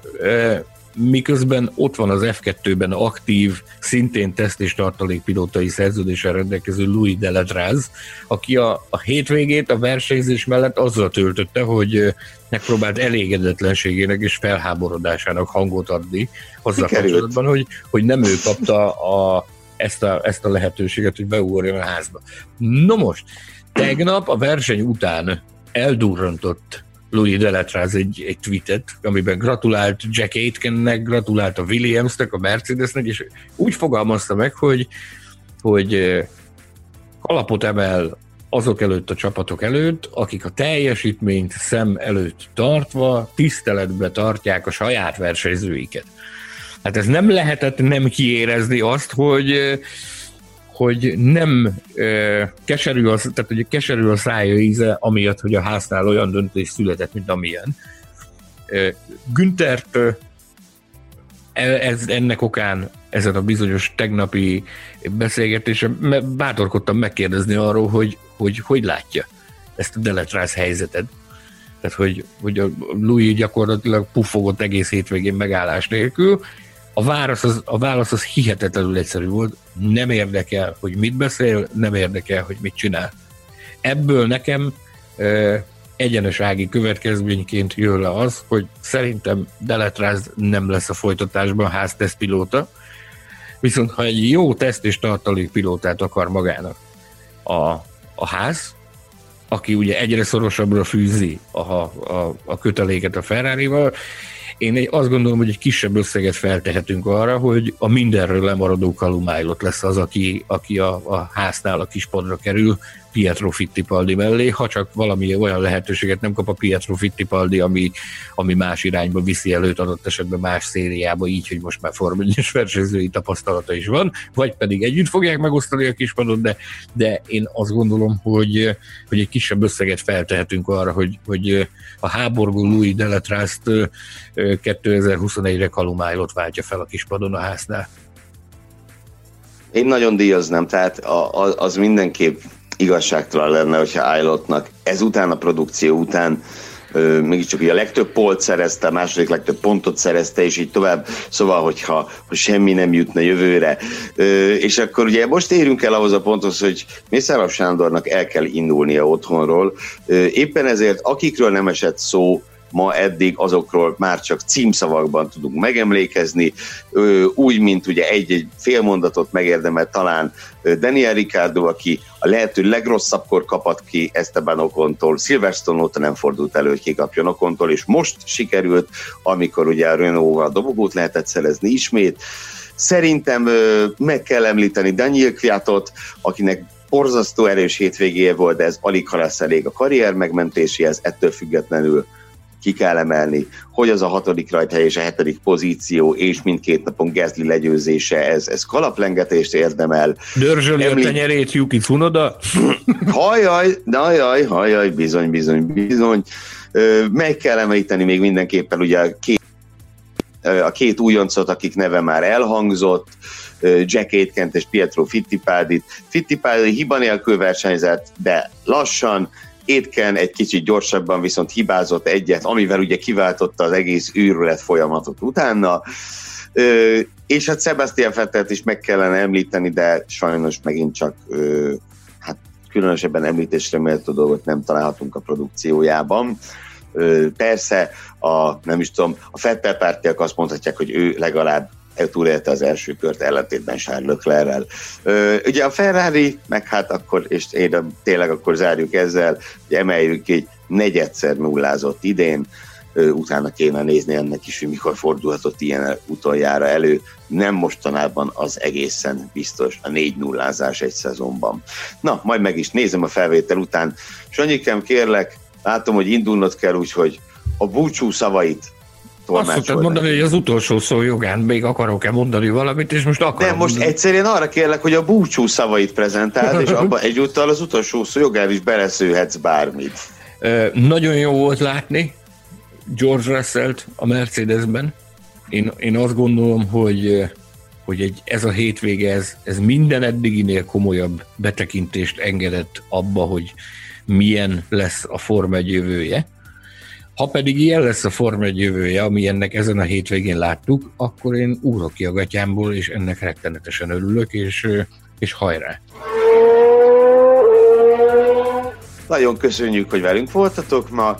miközben ott van az F2-ben aktív, szintén teszt és tartalékpilótai szerződéssel rendelkező Louis Deladraz, aki a, a hétvégét a versenyzés mellett azzal töltötte, hogy megpróbált elégedetlenségének és felháborodásának hangot adni azzal kapcsolatban, hogy, hogy nem ő kapta a, ezt, a, ezt a lehetőséget, hogy beugorjon a házba. No most, tegnap a verseny után eldurrantott Louis Deletraz egy, egy tweetet, amiben gratulált Jack Aitkennek, gratulált a Williamsnek, a Mercedesnek, és úgy fogalmazta meg, hogy, hogy alapot emel azok előtt a csapatok előtt, akik a teljesítményt szem előtt tartva tiszteletbe tartják a saját versenyzőiket. Hát ez nem lehetett nem kiérezni azt, hogy hogy nem e, keserű, az, tehát hogy keserű a szája íze, amiatt, hogy a háznál olyan döntés született, mint amilyen. E, Güntert ez, ennek okán ezen a bizonyos tegnapi beszélgetésen bátorkodtam megkérdezni arról, hogy hogy, hogy látja ezt a Deletrász helyzetet. Tehát, hogy, hogy a Louis gyakorlatilag puffogott egész hétvégén megállás nélkül, a válasz, az, a válasz az hihetetlenül egyszerű volt, nem érdekel, hogy mit beszél, nem érdekel, hogy mit csinál. Ebből nekem ö, egyenesági következményként jön le az, hogy szerintem Deletráz nem lesz a folytatásban háztesztpilóta, viszont ha egy jó teszt és tartalékpilótát akar magának a, a ház, aki ugye egyre szorosabbra fűzi a, a, a köteléket a Ferrari-val, én azt gondolom, hogy egy kisebb összeget feltehetünk arra, hogy a mindenről lemaradó Kalumájlott lesz az, aki, aki a, a háznál a kispadra kerül, Pietro Fittipaldi mellé, ha csak valami olyan lehetőséget nem kap a Pietro Fittipaldi, ami, ami más irányba viszi előtt adott esetben más szériába, így, hogy most már formányos versenyzői tapasztalata is van, vagy pedig együtt fogják megosztani a kispadot, de, de én azt gondolom, hogy, hogy egy kisebb összeget feltehetünk arra, hogy, hogy a háborgó Louis Deletrászt 2021-re Kalumájlot váltja fel a kispadon a háznál. Én nagyon díjaznám, tehát az mindenképp igazságtalan lenne, hogyha Ájlottnak ezután a produkció után mégiscsak ugye a legtöbb polt szerezte, a második legtöbb pontot szerezte, és így tovább, szóval, hogyha hogy semmi nem jutna jövőre. És akkor ugye most érünk el ahhoz a ponthoz, hogy Mészáros Sándornak el kell indulnia otthonról. Éppen ezért, akikről nem esett szó, ma eddig azokról már csak címszavakban tudunk megemlékezni, úgy, mint ugye egy-egy félmondatot megérdemel talán Daniel Ricardo, aki a lehető legrosszabbkor kapat ki Esteban Okontól, Silverstone óta nem fordult elő, hogy kikapjon Okontól, és most sikerült, amikor ugye a Renault-val dobogót lehetett szerezni ismét. Szerintem meg kell említeni Daniel Kviatot, akinek borzasztó erős hétvégéje volt, de ez alig ha lesz elég a karrier megmentéséhez, ettől függetlenül ki kell emelni, hogy az a hatodik rajthely és a hetedik pozíció, és mindkét napon Gezli legyőzése, ez, ez kalaplengetést érdemel. Dörzsöli Említ... a tenyerét Yuki Tsunoda? hajaj, hajaj, hajaj, bizony, bizony, bizony. Meg kell említeni még mindenképpen ugye a két, a két újoncot, akik neve már elhangzott, Jack Aitkent és Pietro Fittipaldit. Fittipaldi hiba nélkül versenyzett, de lassan, Étken egy kicsit gyorsabban viszont hibázott egyet, amivel ugye kiváltotta az egész űrület folyamatot utána. Ö, és hát Sebastian Fettelt is meg kellene említeni, de sajnos megint csak ö, hát különösebben említésre méltó dolgot nem találhatunk a produkciójában. Ö, persze, a, nem is tudom, a Fettel pártiak azt mondhatják, hogy ő legalább túlélte az első kört ellentétben Charles Leclerrel. Ugye a Ferrari, meg hát akkor, és én tényleg akkor zárjuk ezzel, hogy emeljük egy negyedszer nullázott idén, utána kéne nézni ennek is, hogy mikor fordulhatott ilyen utoljára elő. Nem mostanában az egészen biztos a négy nullázás egy szezonban. Na, majd meg is nézem a felvétel után. Sanyikem, kérlek, látom, hogy indulnod kell, úgyhogy a búcsú szavait tolmácsolni. Azt mondani, hogy az utolsó szó jogán még akarok-e mondani valamit, és most akarom. Nem, most mondani. egyszerűen arra kérlek, hogy a búcsú szavait prezentáld, és abban egyúttal az utolsó szó jogán is beleszőhetsz bármit. Nagyon jó volt látni George Russell-t a Mercedesben. Én, én azt gondolom, hogy hogy egy, ez a hétvége, ez, ez minden eddiginél komolyabb betekintést engedett abba, hogy milyen lesz a Forma 1 jövője. Ha pedig ilyen lesz a Forma 1 jövője, ami ennek ezen a hétvégén láttuk, akkor én úrok ki a gatyámból, és ennek rettenetesen örülök, és, és hajrá! Nagyon köszönjük, hogy velünk voltatok ma.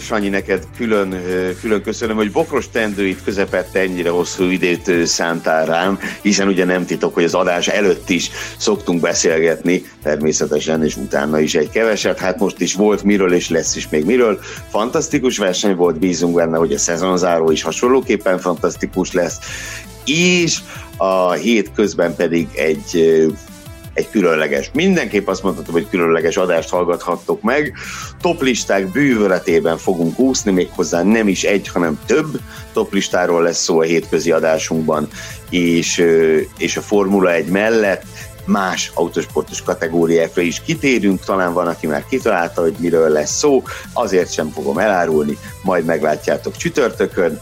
Sanyi, neked külön, külön köszönöm, hogy bokros tendőit közepette ennyire hosszú időt szántál rám, hiszen ugye nem titok, hogy az adás előtt is szoktunk beszélgetni, természetesen, és utána is egy keveset. Hát most is volt miről, és lesz is még miről. Fantasztikus verseny volt, bízunk benne, hogy a szezonzáró is hasonlóképpen fantasztikus lesz. És a hét közben pedig egy egy különleges, mindenképp azt mondhatom, hogy különleges adást hallgathattok meg. Toplisták bűvöletében fogunk úszni, méghozzá nem is egy, hanem több toplistáról lesz szó a hétközi adásunkban, és, és a Formula 1 mellett más autosportos kategóriákra is kitérünk, talán van, aki már kitalálta, hogy miről lesz szó, azért sem fogom elárulni, majd meglátjátok csütörtökön.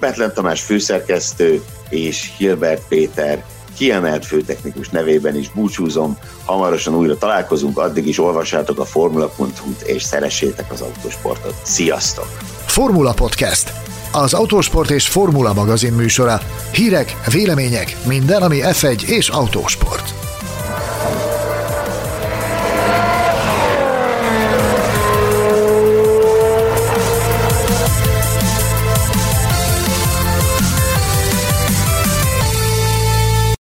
Betlen Tamás főszerkesztő és Hilbert Péter kiemelt főtechnikus nevében is búcsúzom. Hamarosan újra találkozunk, addig is olvassátok a formula.hu-t és szeressétek az autósportot. Sziasztok! Formula Podcast az Autósport és Formula magazin műsora. Hírek, vélemények, minden, ami F1 és autósport.